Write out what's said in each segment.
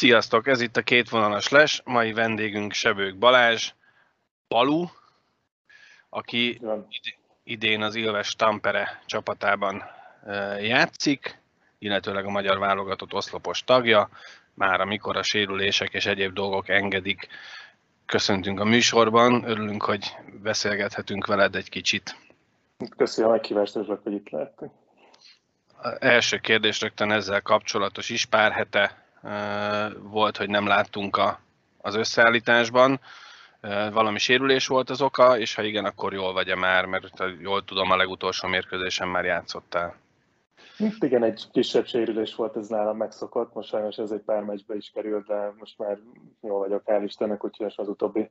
Sziasztok, ez itt a két vonalas les, mai vendégünk Sebők Balázs, Palu, aki idén az Ilves Tampere csapatában játszik, illetőleg a magyar válogatott oszlopos tagja, már amikor a sérülések és egyéb dolgok engedik, köszöntünk a műsorban, örülünk, hogy beszélgethetünk veled egy kicsit. Köszönöm a meghívást, hogy itt lehetünk. Első kérdés rögtön ezzel kapcsolatos is, pár hete volt, hogy nem láttunk a, az összeállításban. Valami sérülés volt az oka, és ha igen, akkor jól vagy-e már, mert jól tudom, a legutolsó mérkőzésen már játszottál. Igen, egy kisebb sérülés volt, ez nálam megszokott, most sajnos ez egy pár meccsbe is került, de most már jól vagyok, hál' Istennek, úgyhogy az utóbbi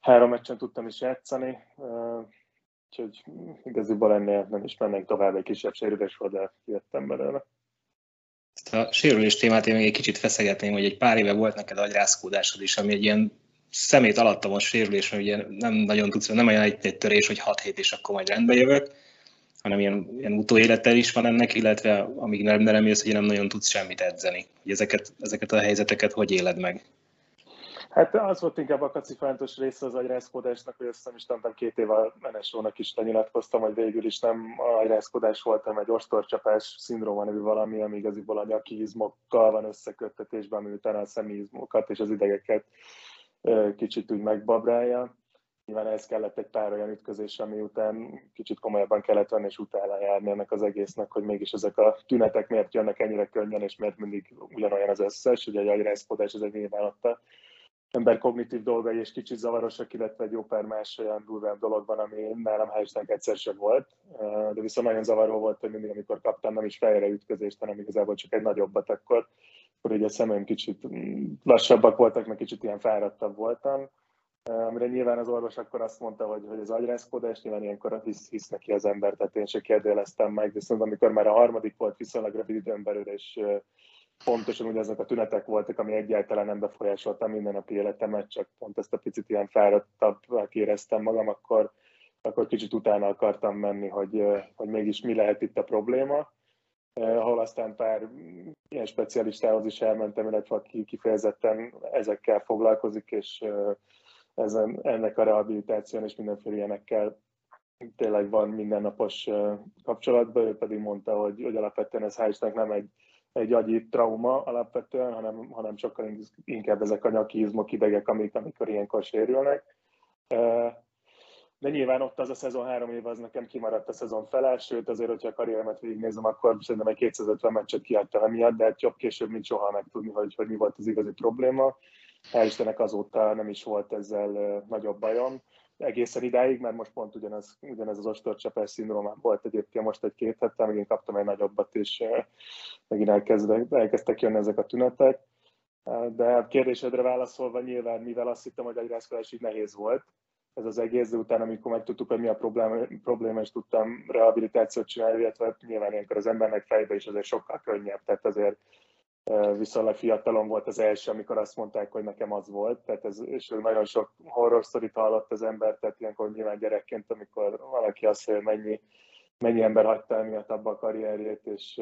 három meccsen tudtam is játszani, úgyhogy igaziból ennél nem is mennék tovább, egy kisebb sérülés volt, de jöttem belőle. A sérülés témát én még egy kicsit feszegetném, hogy egy pár éve volt neked agyrázkódásod is, ami egy ilyen szemét alattamos sérülés, mert ugye nem nagyon tudsz, nem olyan egy, egy törés, hogy 6 hét és akkor majd rendbe jövök, hanem ilyen, ilyen utóélettel is van ennek, illetve amíg nem, nem jössz, hogy nem nagyon tudsz semmit edzeni. Hogy ezeket, ezeket a helyzeteket hogy éled meg? Hát az volt inkább a kacifántos része az agyrázkodásnak, hogy is tanultam két éve a NSO-nak is lenyilatkoztam, hogy végül is nem agyrázkodás volt, hanem egy ostorcsapás szindróma nevű valami, ami igaziból a nyaki izmokkal van összeköttetésben, ami utána a személyizmokat és az idegeket kicsit úgy megbabrálja. Nyilván ez kellett egy pár olyan ütközés, ami után kicsit komolyabban kellett venni, és utána járni ennek az egésznek, hogy mégis ezek a tünetek miért jönnek ennyire könnyen, és miért mindig ugyanolyan az összes, ugye egy agyrázkodás, ez egy nyilván ott a ember kognitív dolgai és kicsit zavarosak, illetve egy jó pár más olyan durvább dolog van, ami nálam helyesnek egyszer sem volt. De viszont nagyon zavaró volt, hogy mindig, amikor kaptam nem is fejre ütközést, hanem igazából csak egy nagyobbat, akkor, akkor ugye a szemem kicsit mm, lassabbak voltak, meg kicsit ilyen fáradtabb voltam. Amire nyilván az orvos akkor azt mondta, hogy, hogy az agyrázkodás, nyilván ilyenkor hisz, hisz neki az ember, tehát én se kérdéleztem meg, viszont amikor már a harmadik volt viszonylag rövid időn belül, és pontosan ugye ezek a tünetek voltak, ami egyáltalán nem befolyásolta minden napi életemet, csak pont ezt a picit ilyen fáradtabb éreztem magam, akkor, akkor kicsit utána akartam menni, hogy, hogy mégis mi lehet itt a probléma. Ahol aztán pár ilyen specialistához is elmentem, illetve aki kifejezetten ezekkel foglalkozik, és ezen, ennek a rehabilitáción és mindenféle ilyenekkel tényleg van mindennapos kapcsolatban, ő pedig mondta, hogy, hogy alapvetően ez hál' nem egy egy agyi trauma alapvetően, hanem, hanem sokkal inkább ezek a nyakizmok, idegek, amik, amikor ilyenkor sérülnek. De nyilván ott az a szezon három év az nekem kimaradt a szezon fele, sőt azért, hogyha a karrieremet végignézem, akkor szerintem egy 250 meccset kiadtam emiatt, de hát jobb később, mint soha megtudni, hogy, hogy mi volt az igazi probléma. Hál' Istennek azóta nem is volt ezzel nagyobb bajom egészen idáig, mert most pont ugyanez, ugyanez az ostorcsapás szindrómám volt egyébként most egy-két hete, megint kaptam egy nagyobbat, és megint elkezdek, elkezdtek jönni ezek a tünetek. De a kérdésedre válaszolva nyilván, mivel azt hittem, hogy agyrázkodás így nehéz volt, ez az egész, de utána, amikor megtudtuk, hogy mi a probléma, probléma és tudtam rehabilitációt csinálni, illetve nyilván ilyenkor az embernek fejbe is azért sokkal könnyebb, tehát azért viszonylag fiatalon volt az első, amikor azt mondták, hogy nekem az volt, tehát ez, és nagyon sok horror sztorit hallott az ember, tehát ilyenkor nyilván gyerekként, amikor valaki azt mondja, mennyi, mennyi ember hagyta miatt abba a karrierjét, és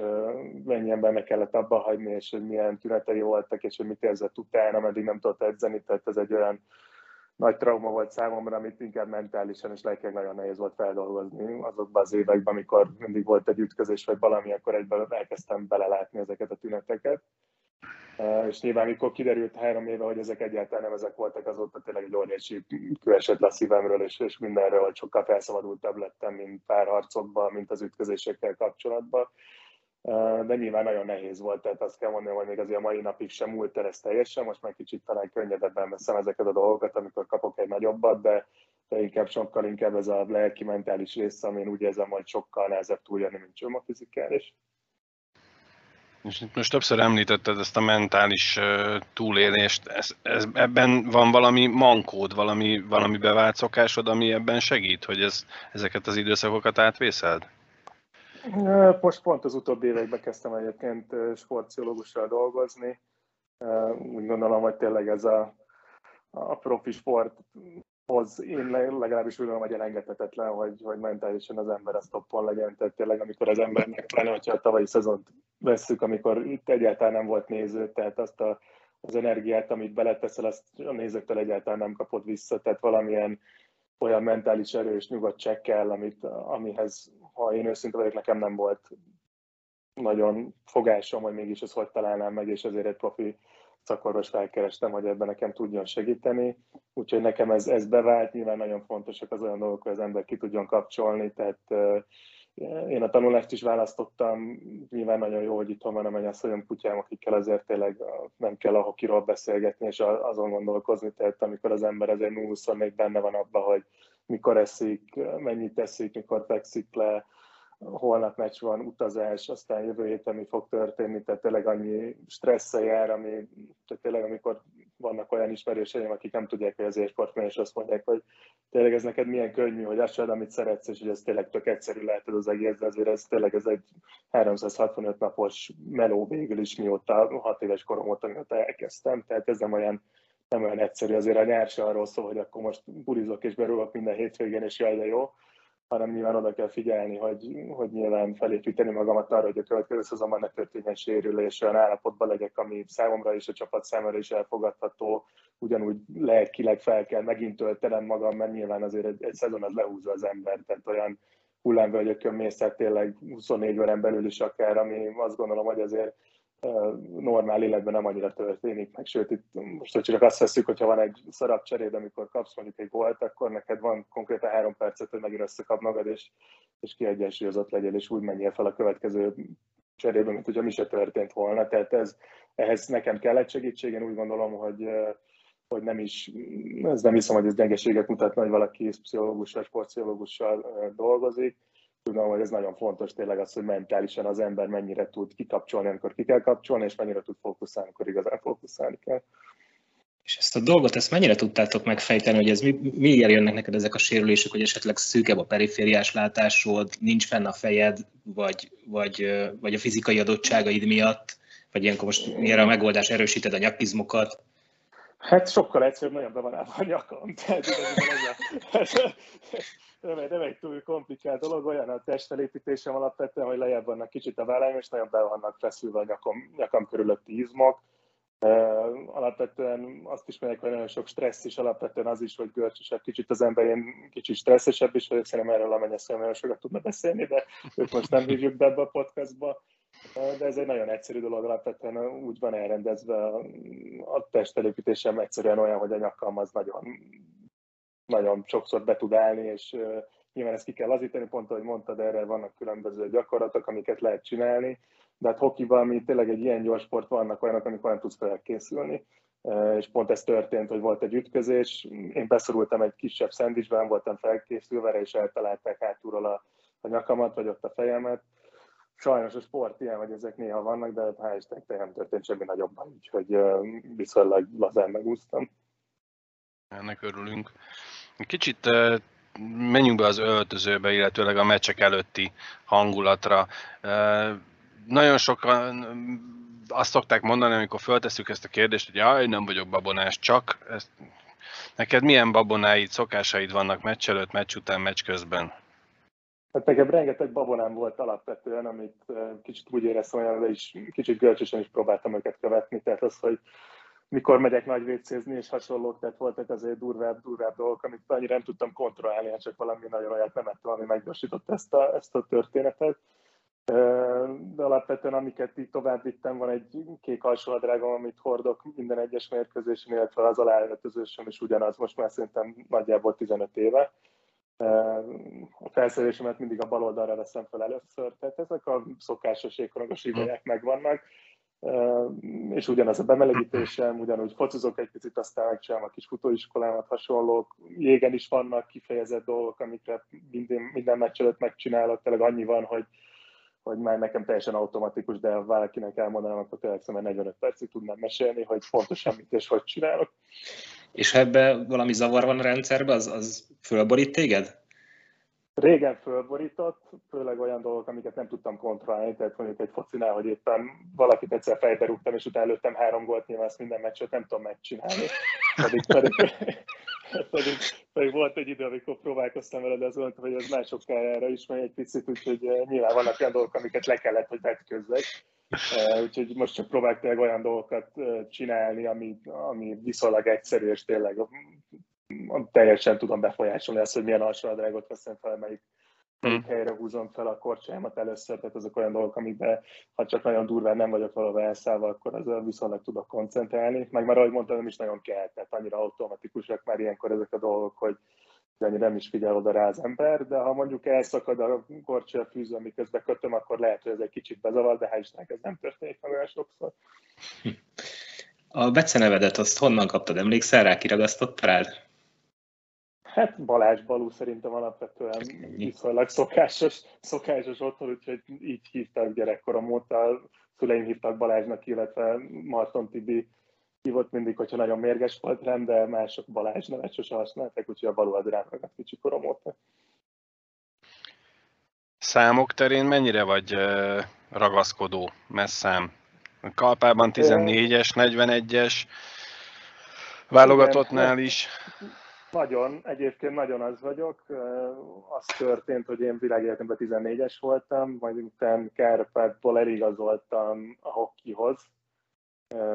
mennyi embernek kellett abba hagyni, és hogy milyen tünetei voltak, és hogy mit érzett utána, ameddig nem tudott edzeni, tehát ez egy olyan nagy trauma volt számomra, amit inkább mentálisan és lelkileg nagyon nehéz volt feldolgozni azokban az években, amikor mindig volt egy ütközés, vagy valami, akkor egyben elkezdtem belelátni ezeket a tüneteket. És nyilván, mikor kiderült három éve, hogy ezek egyáltalán nem ezek voltak, azóta tényleg egy óriási kőesett le a szívemről, és, és mindenről, hogy sokkal felszabadultabb lettem, mint pár harcokban, mint az ütközésekkel kapcsolatban de nyilván nagyon nehéz volt, tehát azt kell mondani, hogy még azért a mai napig sem múlt el ez teljesen, most már kicsit talán könnyedebben veszem ezeket a dolgokat, amikor kapok egy nagyobbat, de, de inkább sokkal inkább ez a lelki mentális része, amin úgy érzem, hogy sokkal nehezebb túljönni, mint sem a fizikális. És most többször említetted ezt a mentális túlélést, ez, ez, ebben van valami mankód, valami, valami bevált szokásod, ami ebben segít, hogy ez, ezeket az időszakokat átvészeld? Most pont az utóbbi években kezdtem egyébként sportpszichológussal dolgozni. Úgy gondolom, hogy tényleg ez a, a profi sporthoz én legalábbis úgy gondolom, hogy elengedhetetlen, hogy, hogy mentálisan az ember a toppon legyen. Tehát tényleg, amikor az embernek, pláne, hogyha a tavalyi szezont vesszük, amikor itt egyáltalán nem volt néző, tehát azt a az energiát, amit beleteszel, azt a nézőktől egyáltalán nem kapod vissza, tehát valamilyen olyan mentális erő és nyugodtság kell, amit, amihez, ha én őszinte vagyok, nekem nem volt nagyon fogásom, hogy mégis ezt hogy találnám meg, és ezért egy profi szakorvos felkerestem, hogy ebben nekem tudjon segíteni. Úgyhogy nekem ez, ez bevált, nyilván nagyon fontosak az olyan dolgok, hogy az ember ki tudjon kapcsolni, tehát én a tanulást is választottam, nyilván nagyon jó, hogy itt van a mennyasszonyom kutyám, akikkel azért tényleg nem kell a hokiról beszélgetni, és azon gondolkozni, tehát amikor az ember azért 24 benne van abban, hogy mikor eszik, mennyit eszik, mikor fekszik le, holnap meccs van, utazás, aztán jövő héten mi fog történni, tehát tényleg annyi stressze jár, ami, tehát tényleg amikor vannak olyan ismerőseim, akik nem tudják, hogy az élsport és azt mondják, hogy tényleg ez neked milyen könnyű, hogy azt amit szeretsz, és hogy ez tényleg tök egyszerű lehet az egész, de azért ez tényleg ez egy 365 napos meló végül is, mióta 6 éves korom óta, mióta elkezdtem, tehát ez nem olyan nem olyan egyszerű, azért a nyár se arról szól, hogy akkor most bulizok és berúgok minden hétvégén, és jaj, de jó, hanem nyilván oda kell figyelni, hogy, hogy nyilván felépíteni magamat arra, hogy a következő szezonban ne történjen sérülés, olyan állapotban legyek, ami számomra és a csapat számára is elfogadható, ugyanúgy lelkileg fel kell megint töltenem magam, mert nyilván azért egy, egy szezon az lehúzza az ember, tehát olyan hullámvölgyökön mész, tehát tényleg 24 órán belül is akár, ami azt gondolom, hogy azért normál életben nem annyira történik meg, sőt, itt most hogy csak azt veszük, hogyha van egy szarab cseréd, amikor kapsz mondjuk egy gólt, akkor neked van konkrétan három percet, hogy megint összekap magad, és, és kiegyensúlyozott legyél, és úgy menjél fel a következő cserébe, mint hogyha mi se történt volna. Tehát ez, ehhez nekem kellett segítség, én úgy gondolom, hogy, hogy nem is, ez nem hiszem, hogy ez gyengeséget mutatna, hogy valaki pszichológus vagy sportpszichológussal dolgozik, tudom, hogy ez nagyon fontos tényleg az, hogy mentálisan az ember mennyire tud kikapcsolni, amikor ki kell kapcsolni, és mennyire tud fókuszálni, amikor igazán fókuszálni kell. És ezt a dolgot, ezt mennyire tudtátok megfejteni, hogy ez mi, miért jönnek neked ezek a sérülések, hogy esetleg szűkebb a perifériás látásod, nincs fenn a fejed, vagy, vagy, vagy a fizikai adottságaid miatt, vagy ilyenkor most miért a megoldás erősíted a nyakizmokat? Hát sokkal egyszerűbb, nagyon be van állva a nyakam. Tehát ez nem, nem egy túl komplikált dolog, olyan a testfelépítésem alapvetően, hogy lejjebb vannak kicsit a vállaim, és nagyon be vannak feszülve a nyakam, nyakam körülötti izmok. Uh, alapvetően azt is mondják, hogy nagyon sok stressz is, alapvetően az is, hogy görcsösebb kicsit az ember, én kicsit stresszesebb is vagyok, szerintem erről a mennyeszem nagyon sokat tudna beszélni, de őt most nem hívjuk be ebbe a podcastba. Uh, de ez egy nagyon egyszerű dolog, alapvetően úgy van elrendezve a, a testfelépítésem egyszerűen olyan, hogy a nyakam az nagyon nagyon sokszor be tud állni, és nyilván ezt ki kell lazítani, pont ahogy mondtad, erre vannak különböző gyakorlatok, amiket lehet csinálni, de hát hokiban, ami tényleg egy ilyen gyors sport, vannak olyanok, amikor nem tudsz felkészülni, és pont ez történt, hogy volt egy ütközés, én beszorultam egy kisebb szendvicsben, voltam felkészülve, és eltalálták hátulról a, a nyakamat, vagy ott a fejemet. Sajnos a sport ilyen, hogy ezek néha vannak, de hál' Istennek nem történt semmi nagyobb, úgyhogy viszonylag lazán megúsztam. Ennek örülünk. Kicsit menjünk be az öltözőbe, illetőleg a meccsek előtti hangulatra. Nagyon sokan azt szokták mondani, amikor föltesszük ezt a kérdést, hogy jaj, nem vagyok babonás, csak ezt, neked milyen babonáid, szokásaid vannak meccs előtt, meccs után, meccs közben? Hát nekem rengeteg babonám volt alapvetően, amit kicsit úgy éreztem, hogy is kicsit görcsösen is próbáltam őket követni, tehát az, hogy mikor megyek nagy vécézni és hasonlók, tehát voltak azért durvább, durvább dolgok, amit annyira nem tudtam kontrollálni, hát csak valami nagyon olyat nem ettem, ami meggyorsított ezt a, ezt a történetet. De alapvetően amiket így tovább vittem, van egy kék alsóadrágom, amit hordok minden egyes mérkőzésen, illetve az aláöltözősöm is ugyanaz, most már szerintem nagyjából 15 éve. A felszerelésemet mindig a bal oldalra veszem fel először, tehát ezek a szokásos ékorongos ibolyák megvannak és ugyanez a bemelegítésem, ugyanúgy focizok egy picit, aztán megcsinálom a kis futóiskolámat, hasonlók. Jégen is vannak kifejezett dolgok, amiket minden, minden meccs előtt megcsinálok, tényleg annyi van, hogy, hogy már nekem teljesen automatikus, de ha valakinek elmondanám, akkor tényleg szerintem 45 percig tudnám mesélni, hogy pontosan mit és hogy csinálok. És ha ebben valami zavar van a rendszerben, az, az fölborít téged? Régen fölborított, főleg olyan dolgok, amiket nem tudtam kontrollálni, tehát mondjuk egy focinál, hogy éppen valakit egyszer fejbe rúgtam, és utána előttem három gólt, nyilván ezt minden meccset nem tudom megcsinálni. Pedig, pedig, pedig, pedig volt egy idő, amikor próbálkoztam vele, de az volt, hogy ez mások erre is megy egy picit, úgyhogy eh, nyilván vannak olyan dolgok, amiket le kellett, hogy vetközzek. Úgyhogy most csak próbálok olyan dolgokat csinálni, ami, ami viszonylag egyszerű, és tényleg teljesen tudom befolyásolni azt, hogy milyen alsóadrágot veszem fel, melyik, hmm. helyre húzom fel a korcsámat először, tehát azok olyan dolgok, amikben ha csak nagyon durván nem vagyok valahol elszállva, akkor az viszonylag tudok koncentrálni. Meg már ahogy mondtam, nem is nagyon kell, tehát annyira automatikusak már ilyenkor ezek a dolgok, hogy annyi nem is figyel oda rá az ember, de ha mondjuk elszakad a korcsi a fűző, miközben kötöm, akkor lehet, hogy ez egy kicsit bezavar, de hál' ez nem történik meg olyan sokszor. A becenevedet azt honnan kaptad? Emlékszel rá, kiragasztott rád? Hát Balázs Balú szerintem alapvetően viszonylag szokásos, szokásos otthon, úgyhogy így hívták gyerekkorom óta, szüleim hívtak Balázsnak, illetve Marton Tibi hívott mindig, hogyha nagyon mérges volt rám, de mások Balázs nevet sose használtak, úgyhogy a Balú az rám ragadt kicsi korom óta. Számok terén mennyire vagy ragaszkodó messzám? Kalpában 14-es, 41-es, válogatottnál is. Nagyon, egyébként nagyon az vagyok. Az történt, hogy én világéletemben 14-es voltam, majd utána Kárpátból eligazoltam a hokihoz.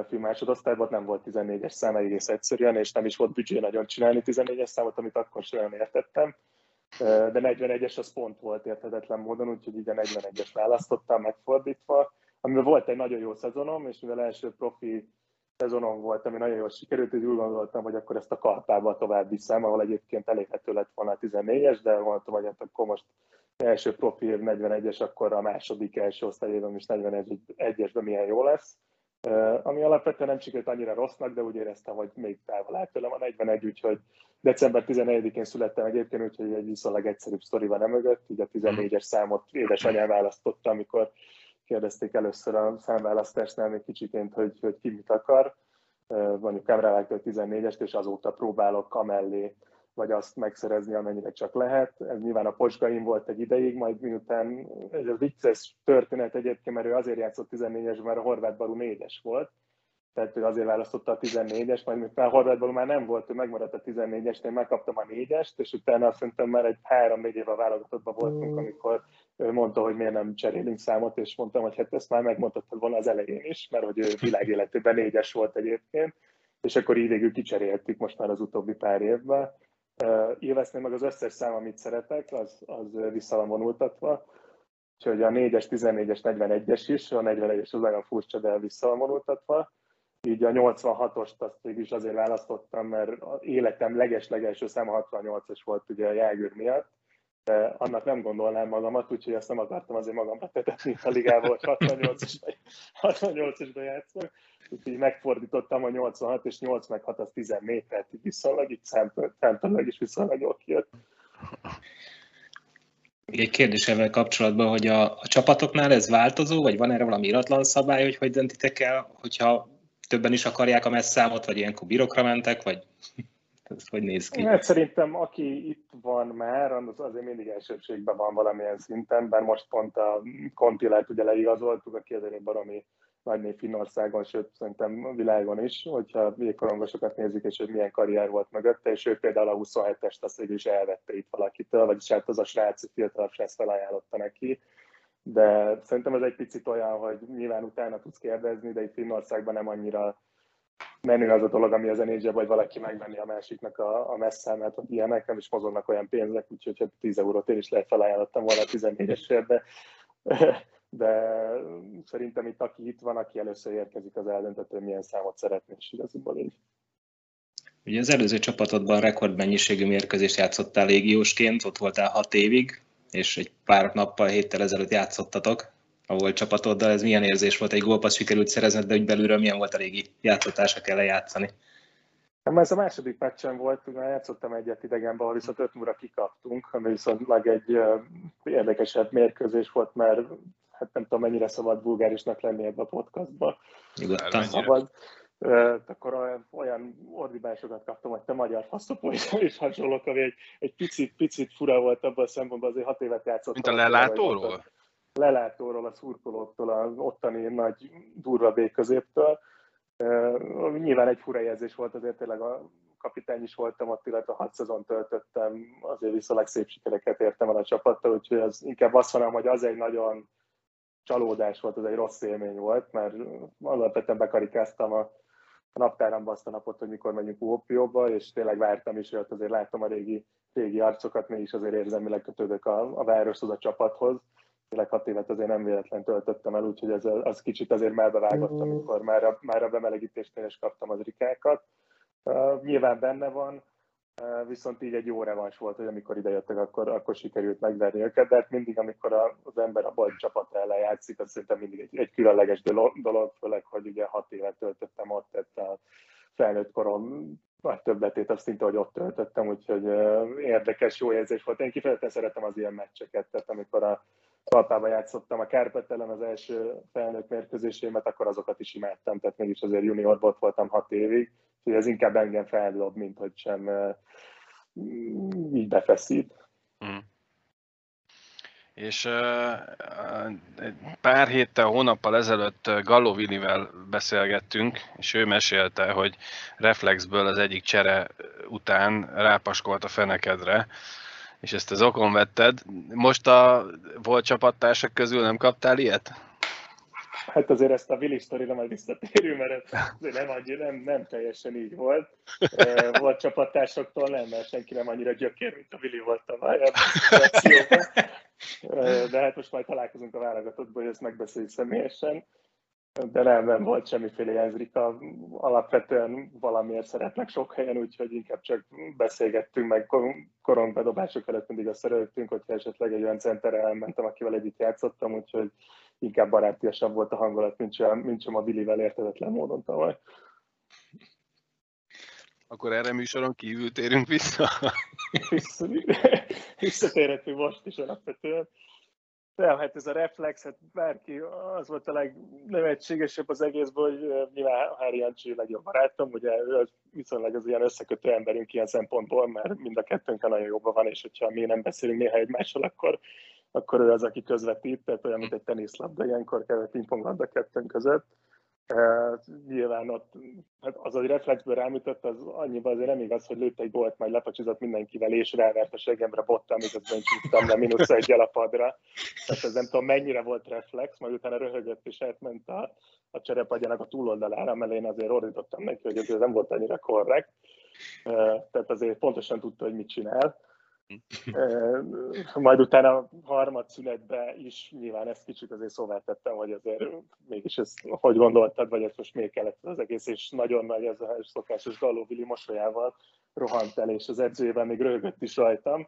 Fő másodosztályban nem volt 14-es szám egész egyszerűen, és nem is volt büdzsé nagyon csinálni 14-es számot, amit akkor sem értettem. De 41-es az pont volt érthetetlen módon, úgyhogy így a 41-es választottam megfordítva, amivel volt egy nagyon jó szezonom, és mivel első profi szezonon volt, ami nagyon jól sikerült, hogy úgy gondoltam, hogy akkor ezt a kartába tovább viszem, ahol egyébként elérhető lett volna a 14-es, de mondtam, hogy hát akkor most első profi 41-es, akkor a második első osztályében is 41-esben milyen jó lesz. Ami alapvetően nem sikerült annyira rossznak, de úgy éreztem, hogy még távol állt tőlem a 41, úgyhogy december 14-én születtem egyébként, úgyhogy egy viszonylag egyszerűbb sztori van emögött, így a 14-es számot édesanyám választotta, amikor kérdezték először a számválasztásnál még kicsiként, hogy, hogy ki mit akar. Mondjuk a 14-est, és azóta próbálok amellé vagy azt megszerezni, amennyire csak lehet. Ez nyilván a Pocsgain volt egy ideig, majd miután ez a vicces történet egyébként, mert ő azért játszott 14-es, mert a Horváth Baru 4-es volt, tehát ő azért választotta a 14-es, majd miután Horváth már nem volt, ő megmaradt a 14-es, én megkaptam a 4-est, és utána azt szerintem már egy 3-4 éve válogatottban voltunk, amikor ő mondta, hogy miért nem cserélünk számot, és mondtam, hogy hát ezt már megmondhattad volna az elején is, mert hogy ő világéletében 4-es volt egyébként, és akkor így végül kicseréltük most már az utóbbi pár évben. Élvezni meg az összes szám, amit szeretek, az, az vissza van vonultatva, úgyhogy a 4-es, 14-es, 41-es is, a 41-es az nagyon furcsa, de vissza van vonultatva. Így a 86-ost azt is azért választottam, mert életem leges-legelső szám 68-as volt ugye a Jágőr miatt, de annak nem gondolnám magamat, úgyhogy azt nem akartam azért magamra tetetni a ligával, hogy 68-as, 68-asba játszok. Úgyhogy megfordítottam a 86 és 8 meg 6 az 14, tehát így viszonylag így számtalag is viszonylag jól kijött. Még egy kérdés ezzel kapcsolatban, hogy a, a csapatoknál ez változó, vagy van erre valami iratlan szabály, hogy hogy döntitek el, hogyha többen is akarják a messzámot, vagy ilyenkor birokra mentek, vagy ez hogy néz ki? Hát szerintem aki itt van már, az azért mindig elsőbségben van valamilyen szinten, bár most pont a Kontilát ugye leigazoltuk, aki azért baromi nagy név Finnországon, sőt szerintem a világon is, hogyha jégkorongosokat nézik, és hogy milyen karrier volt mögötte, és ő például a 27-est azt is elvette itt valakitől, vagyis hát az a srác, fiatal srác felajánlotta neki, de szerintem ez egy picit olyan, hogy nyilván utána tudsz kérdezni, de itt Finnországban nem annyira menő az a dolog, ami az nhl vagy valaki megvenni a másiknak a, a messzámát, hogy ilyenek, nem is mozognak olyan pénzek, úgyhogy hát 10 eurót én is lehet felajánlottam volna a 14-esért, de, de szerintem itt aki itt van, aki először érkezik, az eldöntető, milyen számot szeretné, és igazából így. Ugye az előző csapatodban rekordmennyiségű mérkőzést játszottál légiósként, ott voltál hat évig, és egy pár nappal, héttel ezelőtt játszottatok a volt csapatoddal. Ez milyen érzés volt? Egy gólpassz sikerült szerezned, de úgy belülről milyen volt a régi játszotásra kell játszani? Nem, ez a második meccsen volt, már játszottam egyet idegenben, ahol viszont öt múra kikaptunk, ami viszont meg egy uh, érdekesebb mérkőzés volt, mert hát nem tudom, mennyire szabad bulgárisnak lenni ebbe a podcastba. Nyugodtan. Szabad akkor olyan, olyan ordibásokat kaptam, hogy te magyar faszopó és, és hasonlók, ami egy, egy picit, picit fura volt abban a szempontból, azért hat évet játszottam. Mint a lelátóról? Lelátóról, a szurkolóktól, az ottani nagy durva B középtől. Nyilván egy fura jelzés volt, azért tényleg a kapitány is voltam ott, illetve hat szezon töltöttem, azért viszonylag szép sikereket értem el a csapattal, úgyhogy az inkább azt mondom, hogy az egy nagyon csalódás volt, ez egy rossz élmény volt, mert alapvetően bekarikáztam a naptáramba azt a napot, hogy mikor megyünk Uopióba, és tényleg vártam is, hogy azért láttam a régi, régi arcokat, mégis azért érzelmileg kötődök a, a városhoz, a csapathoz. Tényleg hat évet azért nem véletlen töltöttem el, úgyhogy ez, az kicsit azért melbevágott, amikor már a, már a bemelegítésnél is kaptam az rikákat. Uh, nyilván benne van, viszont így egy jó revans volt, hogy amikor idejöttek, akkor, akkor sikerült megverni őket, de hát mindig, amikor az ember a baj csapat ellen játszik, az szerintem mindig egy, egy különleges dolog, főleg, hogy ugye hat évet töltöttem ott, tehát a felnőtt korom vagy többetét azt szinte, hogy ott töltöttem, úgyhogy érdekes, jó érzés volt. Én kifejezetten szeretem az ilyen meccseket, tehát amikor a Talpában játszottam a Kárpet ellen az első felnőtt mérkőzésémet, akkor azokat is imádtam, tehát mégis azért junior volt voltam hat évig, úgyhogy ez inkább engem feldob, mint hogy sem így befeszít. Mm. És uh, pár héttel, hónappal ezelőtt Gallo Vinivel beszélgettünk, és ő mesélte, hogy reflexből az egyik csere után rápaskolt a fenekedre, és ezt az okon vetted. Most a volt csapattársak közül nem kaptál ilyet? Hát azért ezt a Willi sztorira majd visszatérünk, mert ez nem, annyira, nem, nem teljesen így volt. Volt csapattársoktól nem, mert senki nem annyira gyökér, mint a Willi volt tavaly De hát most majd találkozunk a válogatottból, hogy ezt megbeszéljük személyesen de nem, nem volt semmiféle jezrika. Alapvetően valamiért szeretnek sok helyen, úgyhogy inkább csak beszélgettünk, meg korongbedobások előtt mindig azt szerettünk, hogyha esetleg egy olyan centerre elmentem, akivel együtt játszottam, úgyhogy inkább barátiasabb volt a hangulat, mint sem, mint sem a Billyvel értetetlen módon tavaly. Akkor erre műsoron kívül térünk vissza? Visszatérhetünk most is alapvetően. De hát ez a reflex, hát bárki, az volt a legnevetségesebb az egészből, hogy nyilván Hári Jancsi legjobb barátom, ugye ő viszonylag az ilyen összekötő emberünk ilyen szempontból, mert mind a kettőnk nagyon jobban van, és hogyha mi nem beszélünk néha egymással, akkor, akkor ő az, aki közvetít, tehát olyan, mint egy teniszlabda, ilyenkor kell pingponglabda kettőnk között nyilván ott hát az, hogy reflexből rámütött, az annyiban azért nem igaz, hogy lőtt egy gólt, majd lepacsizott mindenkivel, és rávert a segemre bottam, miközben csúsztam le mínusz egy a padra. Tehát ez nem tudom mennyire volt reflex, majd utána röhögött és átment a, a cserepadjának a túloldalára, mert én azért ordítottam neki, hogy ez nem volt annyira korrekt. Tehát azért pontosan tudta, hogy mit csinál. Majd utána a harmad szünetbe is nyilván ezt kicsit azért szóvá tettem, hogy azért mégis ezt hogy gondoltad, vagy ezt most még kellett az egész, és nagyon nagy ez a szokásos Gallóvili mosolyával rohant el, és az edzőjében még röhögött is rajtam,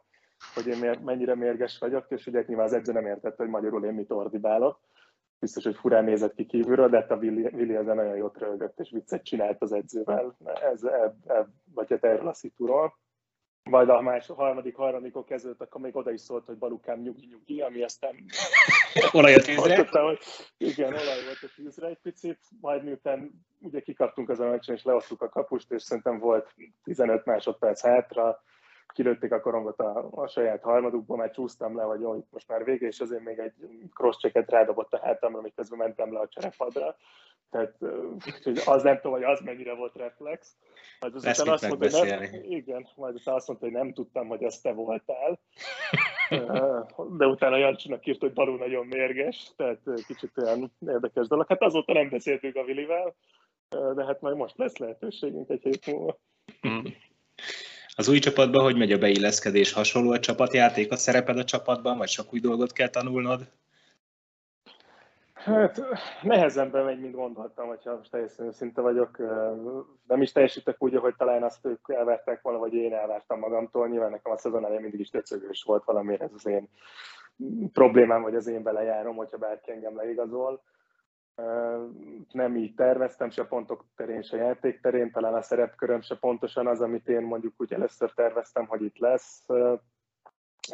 hogy én mennyire mérges vagyok, és ugye nyilván az edző nem értette, hogy magyarul én mit ordibálok. Biztos, hogy furán nézett ki kívülről, de hát a Willi, ezen nagyon jót röhögött, és viccet csinált az edzővel, ez, eb, eb, vagy hát erről a szitúról majd a más, a harmadik, harmadikok kezdődött, akkor még oda is szólt, hogy Balukám nyugi-nyugi, ami aztán... olaj a tűzre? hogy igen, olaj volt a tűzre egy picit, majd miután ugye kikaptunk az a meccsen, és leosztuk a kapust, és szerintem volt 15 másodperc hátra, kilőtték a korongot a, a saját harmadukból, már csúsztam le, hogy jó, most már vége, és azért még egy cross-checket rádobott a hátamra, miközben mentem le a cserepadra. Tehát hogy az nem tudom, hogy az mennyire volt reflex. Majd azután azt mondta, hogy nem, igen, majd aztán azt mondta, hogy nem tudtam, hogy azt te voltál. De utána Jancsinak írt, hogy Balú nagyon mérges, tehát kicsit olyan érdekes dolog. Hát azóta nem beszéltünk a Vilivel, de hát majd most lesz lehetőségünk egy hét múlva. Mm. Az új csapatban hogy megy a beilleszkedés? Hasonló a csapatjáték, a szereped a csapatban, vagy sok új dolgot kell tanulnod? Hát nehezebben megy, mint gondoltam, hogyha most teljesen őszinte vagyok. Nem is teljesítek úgy, hogy talán azt ők elvárták volna, vagy én elvártam magamtól. Nyilván nekem a szezon elején mindig is tetszőgős volt valamiért, ez az én problémám, vagy az én belejárom, hogyha bárki engem leigazol. Nem így terveztem, se pontok terén, se játék terén, talán a szerepköröm se pontosan az, amit én mondjuk úgy először terveztem, hogy itt lesz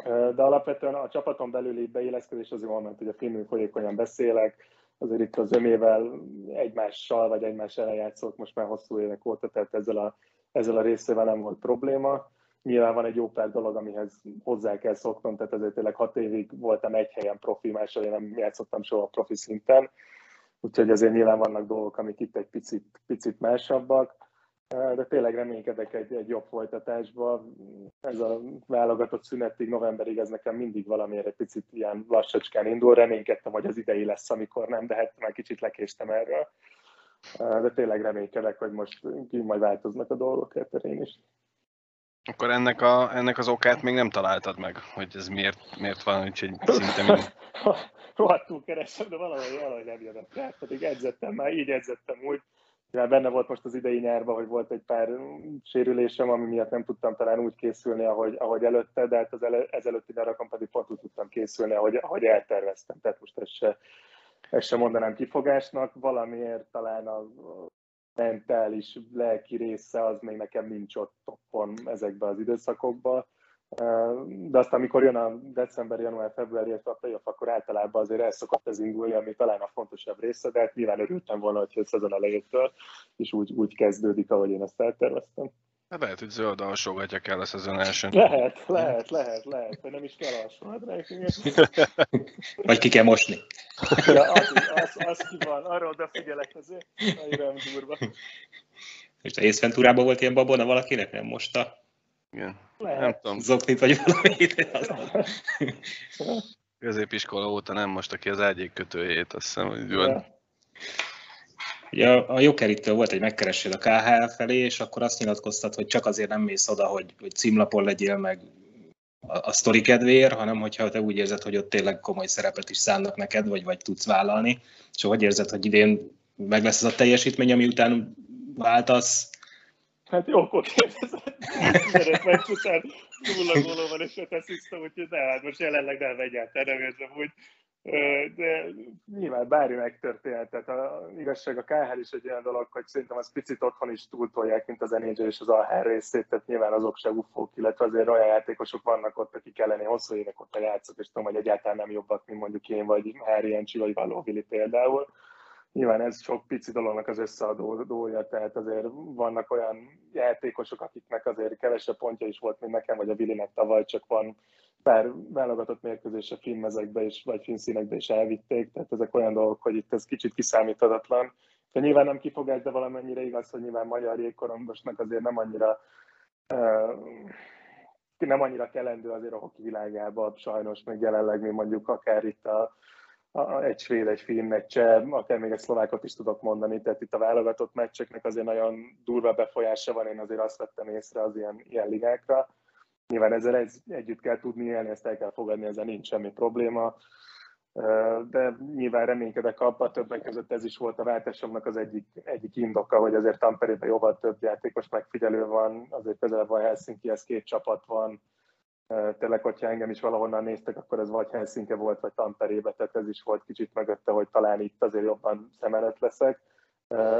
de alapvetően a csapaton belüli beilleszkedés azért van, mert ugye finnül folyékonyan beszélek, azért itt az ömével egymással vagy egymás ellen játszok most már hosszú évek óta, tehát ezzel a, ezzel a részével nem volt probléma. Nyilván van egy jó pár dolog, amihez hozzá kell szoknom, tehát ezért tényleg hat évig voltam egy helyen profi, máshol nem játszottam soha profi szinten, úgyhogy azért nyilván vannak dolgok, amik itt egy picit, picit másabbak de tényleg reménykedek egy, egy jobb folytatásba. ez a válogatott szünetig, novemberig ez nekem mindig valamiért egy picit ilyen lassacskán indul. Reménykedtem, hogy az idei lesz, amikor nem, de hát már kicsit lekéstem erről. De tényleg reménykedek, hogy most majd változnak a dolgok én is. Akkor ennek, a, ennek az okát még nem találtad meg, hogy ez miért, miért van, úgyhogy szinte mind... Rohadtul keresem, de valahogy, valahogy nem jön a pedig edzettem már, így edzettem úgy, mivel benne volt most az idei nyárban, hogy volt egy pár sérülésem, ami miatt nem tudtam talán úgy készülni, ahogy, ahogy előtte, de hát az ele, ezelőtti nyarakon pedig pont úgy tudtam készülni, ahogy, ahogy elterveztem. Tehát most ezt se, ezt se mondanám kifogásnak, valamiért talán a mentális, lelki része az még nekem nincs ott toppon ezekben az időszakokban de aztán, amikor jön a december, január, február, illetve a playoff, akkor általában azért el szokott ez indulni, ami talán a fontosabb része, de hát nyilván örültem volna, hogy ez szezon elejétől, és úgy, úgy kezdődik, ahogy én ezt elterveztem. Hát lehet, hogy zöld alsógatja kell a szezon első. Lehet, lehet, lehet, lehet, hogy nem is kell alsógatni. Vagy ki kell mosni. Ja, az, az, az ki van, arra odafigyelek azért, annyira durva. És a észventúrában volt ilyen babona valakinek, nem mosta? Igen. Lehet. Nem tudom. Zoknit vagy valamit. Középiskola óta nem most, aki az egyik kötőjét, azt hiszem, hogy van. Ugye a Jokerittől volt egy megkeresés a KHL felé, és akkor azt nyilatkoztat, hogy csak azért nem mész oda, hogy, hogy címlapon legyél meg a, a sztori kedvéért, hanem hogyha te úgy érzed, hogy ott tényleg komoly szerepet is szánnak neked, vagy, vagy tudsz vállalni, és hogy érzed, hogy idén meg lesz az a teljesítmény, ami után váltasz, Hát jó, akkor kérdezett. Szeret meg után nulla góló van, és öt asszisztom, úgyhogy de hát most jelenleg nem egyáltalán nem érzem úgy. De nyilván bármi megtörténhet. Tehát a, igazság a KHL is egy olyan dolog, hogy szerintem az picit otthon is túltolják, mint az NHL és az AHR részét, tehát nyilván azok se ufók, illetve azért olyan játékosok vannak ott, akik elleni hosszú évek ott játszok, és tudom, hogy egyáltalán nem jobbak, mint mondjuk én, vagy Harry Encsi, vagy Való Vili például Nyilván ez sok pici dolognak az összeadódója, tehát azért vannak olyan játékosok, akiknek azért kevesebb pontja is volt, mint nekem, vagy a Vilinek tavaly, csak van pár válogatott mérkőzés a filmmezekbe is, vagy filmszínekbe is elvitték, tehát ezek olyan dolgok, hogy itt ez kicsit kiszámíthatatlan. De nyilván nem kifogás, de valamennyire igaz, hogy nyilván magyar jégkorongosnak azért nem annyira uh, nem annyira kelendő azért a hoki világában, sajnos még jelenleg, mint mondjuk akár itt a, egy svéd, egy finn, cseh, akár még egy szlovákot is tudok mondani, tehát itt a válogatott meccseknek azért nagyon durva befolyása van, én azért azt vettem észre az ilyen, ilyen ligákra. Nyilván ezzel egy, együtt kell tudni élni, ezt el kell fogadni, ezzel nincs semmi probléma. De nyilván reménykedek abban, többek között ez is volt a váltásomnak az egyik, egyik indoka, hogy azért Tamperében jóval több játékos megfigyelő van, azért közelebb van Helsinki-hez két csapat van, tényleg, hogyha engem is valahonnan néztek, akkor ez vagy Helsinki volt, vagy Tamperébe, tehát ez is volt kicsit mögötte, hogy talán itt azért jobban szem előtt leszek.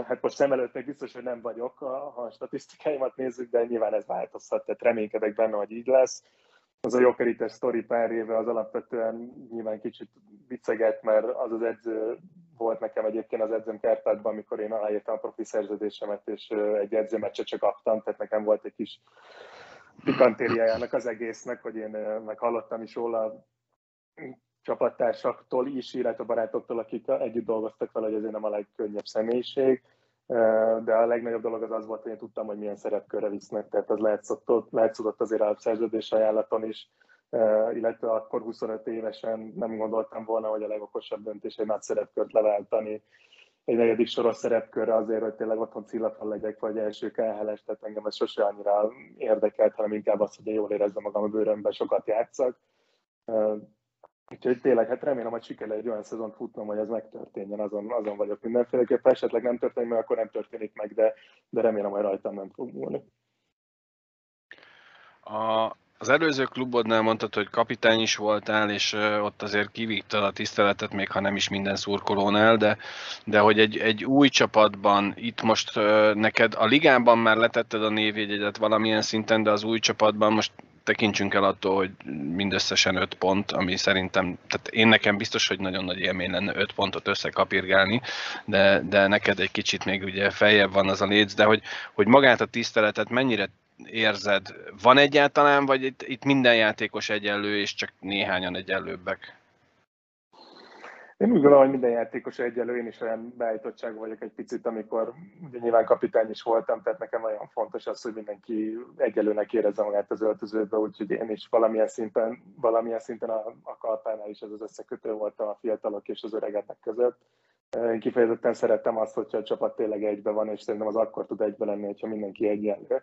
Hát most szem előtt még biztos, hogy nem vagyok, ha a statisztikáimat nézzük, de nyilván ez változhat, tehát reménykedek benne, hogy így lesz. Az a Jokerites sztori pár éve az alapvetően nyilván kicsit vicceget, mert az az edző volt nekem egyébként az edzőm Kárpátban, amikor én aláírtam a profi szerződésemet, és egy edzőmeccset csak kaptam, tehát nekem volt egy kis pikantériájának az egésznek, hogy én meg hallottam is róla csapattársaktól is, illetve barátoktól, akik együtt dolgoztak vele, hogy ez nem a legkönnyebb személyiség, de a legnagyobb dolog az az volt, hogy én tudtam, hogy milyen szerepkörre visznek, tehát az látszott, látszott azért a szerződés ajánlaton is, illetve akkor 25 évesen nem gondoltam volna, hogy a legokosabb döntés egy nagy szerepkört leváltani, egy negyedik soros szerepkörre azért, hogy tényleg otthon cillafal legyek, vagy első khl tehát engem ez sose annyira érdekelt, hanem inkább az, hogy jól érezzem magam a bőrömben, sokat játszak. Úgyhogy tényleg, hát remélem, hogy sikerül egy olyan szezont futnom, hogy ez megtörténjen, azon, azon vagyok mindenféleképpen. Esetleg nem történik meg, akkor nem történik meg, de, de remélem, hogy rajtam nem fog múlni. A, az előző klubodnál mondtad, hogy kapitány is voltál, és ott azért kivittad a tiszteletet, még ha nem is minden szurkolónál, de, de hogy egy, egy új csapatban, itt most neked a ligában már letetted a névjegyedet valamilyen szinten, de az új csapatban most tekintsünk el attól, hogy mindösszesen 5 pont, ami szerintem, tehát én nekem biztos, hogy nagyon nagy élmény lenne 5 pontot összekapirgálni, de, de neked egy kicsit még ugye feljebb van az a léc, de hogy, hogy magát a tiszteletet mennyire érzed? Van egyáltalán, vagy itt, itt minden játékos egyenlő, és csak néhányan egyenlőbbek? Én úgy gondolom, hogy minden játékos egyelő, én is olyan beállítottságú vagyok egy picit, amikor ugye nyilván kapitány is voltam, tehát nekem nagyon fontos az, hogy mindenki egyelőnek érezze magát az öltözőbe, úgyhogy én is valamilyen szinten, valamilyen szinten a, a kalpánál is ez az összekötő voltam a fiatalok és az öregek között. Én kifejezetten szerettem azt, hogyha a csapat tényleg egybe van, és szerintem az akkor tud egybe lenni, hogyha mindenki egyenlő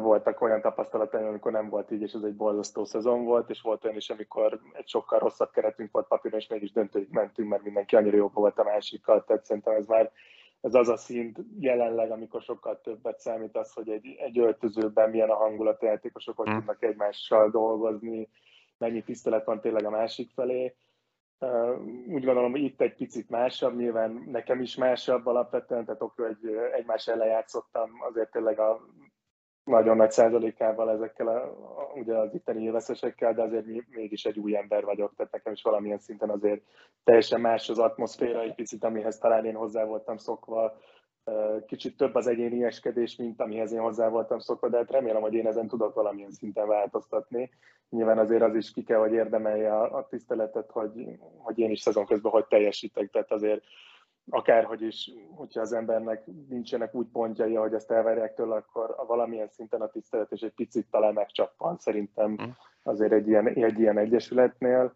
voltak olyan tapasztalataim, amikor nem volt így, és ez egy borzasztó szezon volt, és volt olyan is, amikor egy sokkal rosszabb keretünk volt papíron, és mégis döntőig mentünk, mert mindenki annyira jobb volt a másikkal, tehát szerintem ez már ez az a szint jelenleg, amikor sokkal többet számít az, hogy egy, egy öltözőben milyen a hangulat, a játékosok hogy hmm. tudnak egymással dolgozni, mennyi tisztelet van tényleg a másik felé. Úgy gondolom, hogy itt egy picit másabb, nyilván nekem is másabb alapvetően, tehát akkor egy, egymás ellen játszottam, azért tényleg a nagyon nagy százalékával ezekkel a, ugye az itteni élveszesekkel, de azért mégis egy új ember vagyok, tehát nekem is valamilyen szinten azért teljesen más az atmoszféra, egy picit, amihez talán én hozzá voltam szokva, kicsit több az egyénieskedés, mint amihez én hozzá voltam szokva, de hát remélem, hogy én ezen tudok valamilyen szinten változtatni. Nyilván azért az is ki kell, hogy érdemelje a, a tiszteletet, hogy, hogy én is szezon közben hogy teljesítek, tehát azért akárhogy is, hogyha az embernek nincsenek úgy pontjai, hogy ezt elvárják tőle, akkor a valamilyen szinten a tisztelet és egy picit talán megcsappan szerintem hm. azért egy ilyen, egy ilyen egyesületnél.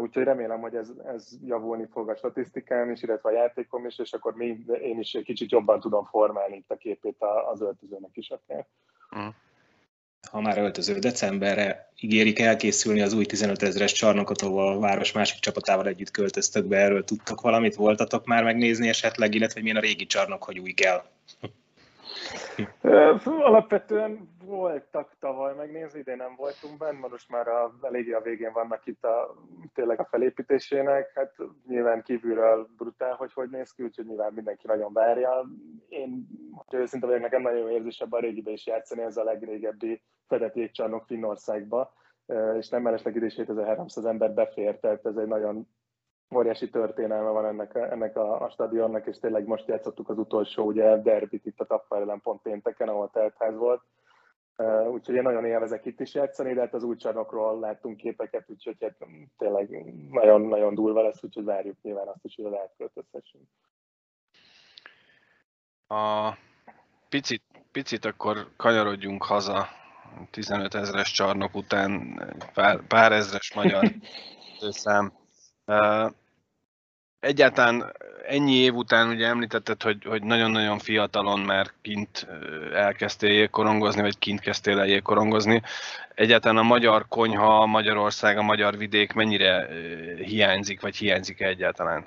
Úgyhogy remélem, hogy ez, ez javulni fog a statisztikám is, illetve a játékom is, és akkor még én is egy kicsit jobban tudom formálni itt a képét az öltözőnek is akár. Mm ha már öltöző decemberre ígérik elkészülni az új 15 ezeres csarnokot, ahol a város másik csapatával együtt költöztök be, erről tudtok valamit, voltatok már megnézni esetleg, illetve milyen a régi csarnok, hogy új kell? Alapvetően voltak tavaly megnézni, de nem voltunk benne, most már a, eléggé a végén vannak itt a, tényleg a felépítésének. Hát nyilván kívülről brutál, hogy hogy néz ki, úgyhogy nyilván mindenki nagyon várja. Én, hogyha őszinte vagyok, nekem nagyon érzésebb a régibe is játszani, ez a legrégebbi fedett jégcsarnok Finnországba, és nem mellesleg idő 7300 ember befért, tehát ez egy nagyon óriási történelme van ennek, ennek a, a stadionnak, és tényleg most játszottuk az utolsó ugye, derbit itt a Tappar ellen pont pénteken, ahol teltház volt. Uh, úgyhogy én nagyon élvezek itt is játszani, de hát az új csarnokról láttunk képeket, úgyhogy hát tényleg nagyon-nagyon durva lesz, úgyhogy várjuk nyilván azt is, hogy az átköltözhessünk. A picit, picit akkor kanyarodjunk haza 15 ezeres csarnok után, pár, pár ezres magyar szám Egyáltalán ennyi év után ugye említetted, hogy, hogy nagyon-nagyon fiatalon már kint elkezdtél jégkorongozni, vagy kint kezdtél el jégkorongozni. Egyáltalán a magyar konyha, Magyarország, a magyar vidék mennyire hiányzik, vagy hiányzik -e egyáltalán?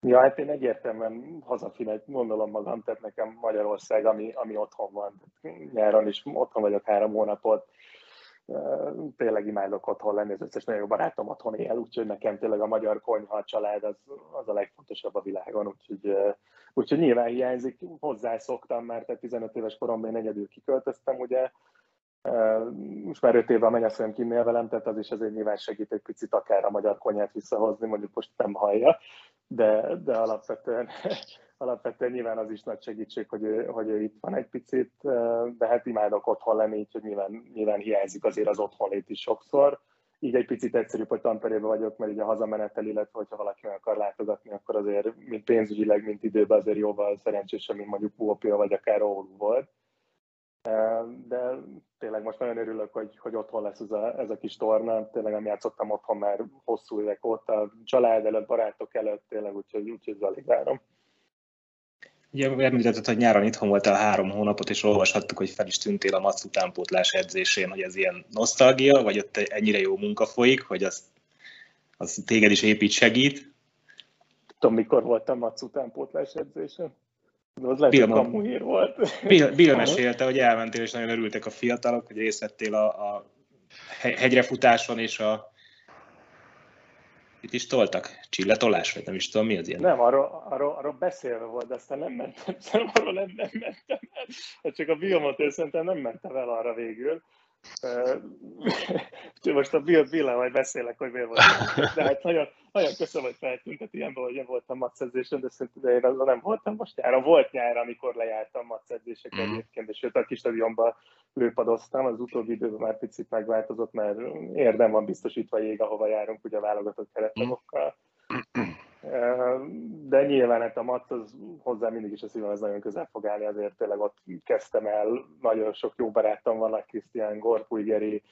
Ja, hát én egyértelműen hazafinek gondolom magam, tehát nekem Magyarország, ami, ami otthon van. Nyáron is otthon vagyok három hónapot, tényleg imádok otthon lenni, az összes nagyon jó barátom otthon él, úgyhogy nekem tényleg a magyar konyha, a család az, az a legfontosabb a világon, úgyhogy, úgyhogy nyilván hiányzik, hozzászoktam már, tehát 15 éves koromban én egyedül kiköltöztem, ugye, most már 5 éve a mennyasszonyom kinnél velem, tehát az is azért nyilván segít egy picit akár a magyar konyhát visszahozni, mondjuk most nem hallja, de, de alapvetően alapvetően nyilván az is nagy segítség, hogy ő, hogy ő itt van egy picit, de hát imádok otthon lenni, így hogy nyilván, nyilván hiányzik azért az otthonlét is sokszor. Így egy picit egyszerűbb, hogy Tamperében vagyok, mert ugye a hazamenetel, illetve hogyha valaki meg akar látogatni, akkor azért mint pénzügyileg, mint időben azért jóval szerencsésebb, mint mondjuk Kuopia vagy akár Oulu volt. De tényleg most nagyon örülök, hogy, hogy otthon lesz ez a, ez a kis torna. Tényleg nem játszottam otthon már hosszú évek óta, család előtt, barátok előtt, tényleg úgyhogy, úgyhogy alig várom. Ugye említetted, hogy nyáron itthon voltál három hónapot, és olvashattuk, hogy fel is tűntél a Mac utánpótlás edzésén, hogy ez ilyen nosztalgia, vagy ott ennyire jó munka folyik, hogy az, az téged is épít, segít? Tudom, mikor voltam Mac utánpótlás edzésen. De az lehet, Bill, hogy volt. Bill, Bill mesélte, hogy elmentél, és nagyon örültek a fiatalok, hogy részt vettél a, a hegyrefutáson és a Mit is toltak? Csillatolás, vagy nem is tudom, mi az ilyen? Nem, arról, arról, arról beszélve volt, de aztán nem mentem, arról nem, nem mentem el. Hát csak a biomotor szerintem nem mentem el arra végül. Most a Bill, Bill majd beszélek, hogy miért volt. De hát nagyon, nagyon köszönöm, hogy feltűnt ilyenben, hogy én voltam macedzésen, de szerintem én nem voltam most nyáron. Volt nyár, amikor lejártam macedzésekre mm. egyébként, és sőt a kis stadionban lőpadoztam, az utóbbi időben már picit megváltozott, mert érdem van biztosítva jég, ahova járunk, ugye a válogatott keretlagokkal. De nyilván hát a Mac az hozzá mindig is a szívem, ez nagyon közel fog állni, azért tényleg ott kezdtem el, nagyon sok jó barátom van, Krisztián, Gorpújgeri,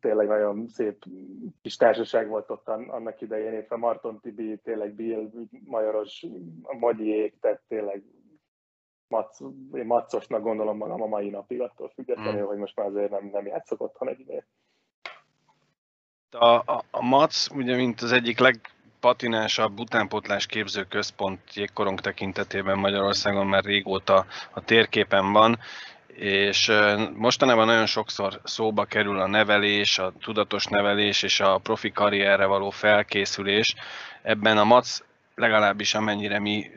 tényleg nagyon szép kis társaság volt ott annak idején, éppen Marton Tibi, tényleg Bill, Majoros, Magyiék, tehát tényleg Mac, én Macosnak gondolom magam a mai napig, attól függetlenül, mm. hogy most már azért nem, nem játszok otthon egy ideje. A, a, a Mac, ugye, mint az egyik legpatinásabb utánpótlás képző központ jégkorong tekintetében Magyarországon már régóta a térképen van, és mostanában nagyon sokszor szóba kerül a nevelés, a tudatos nevelés és a profi karrierre való felkészülés. Ebben a MAC legalábbis amennyire mi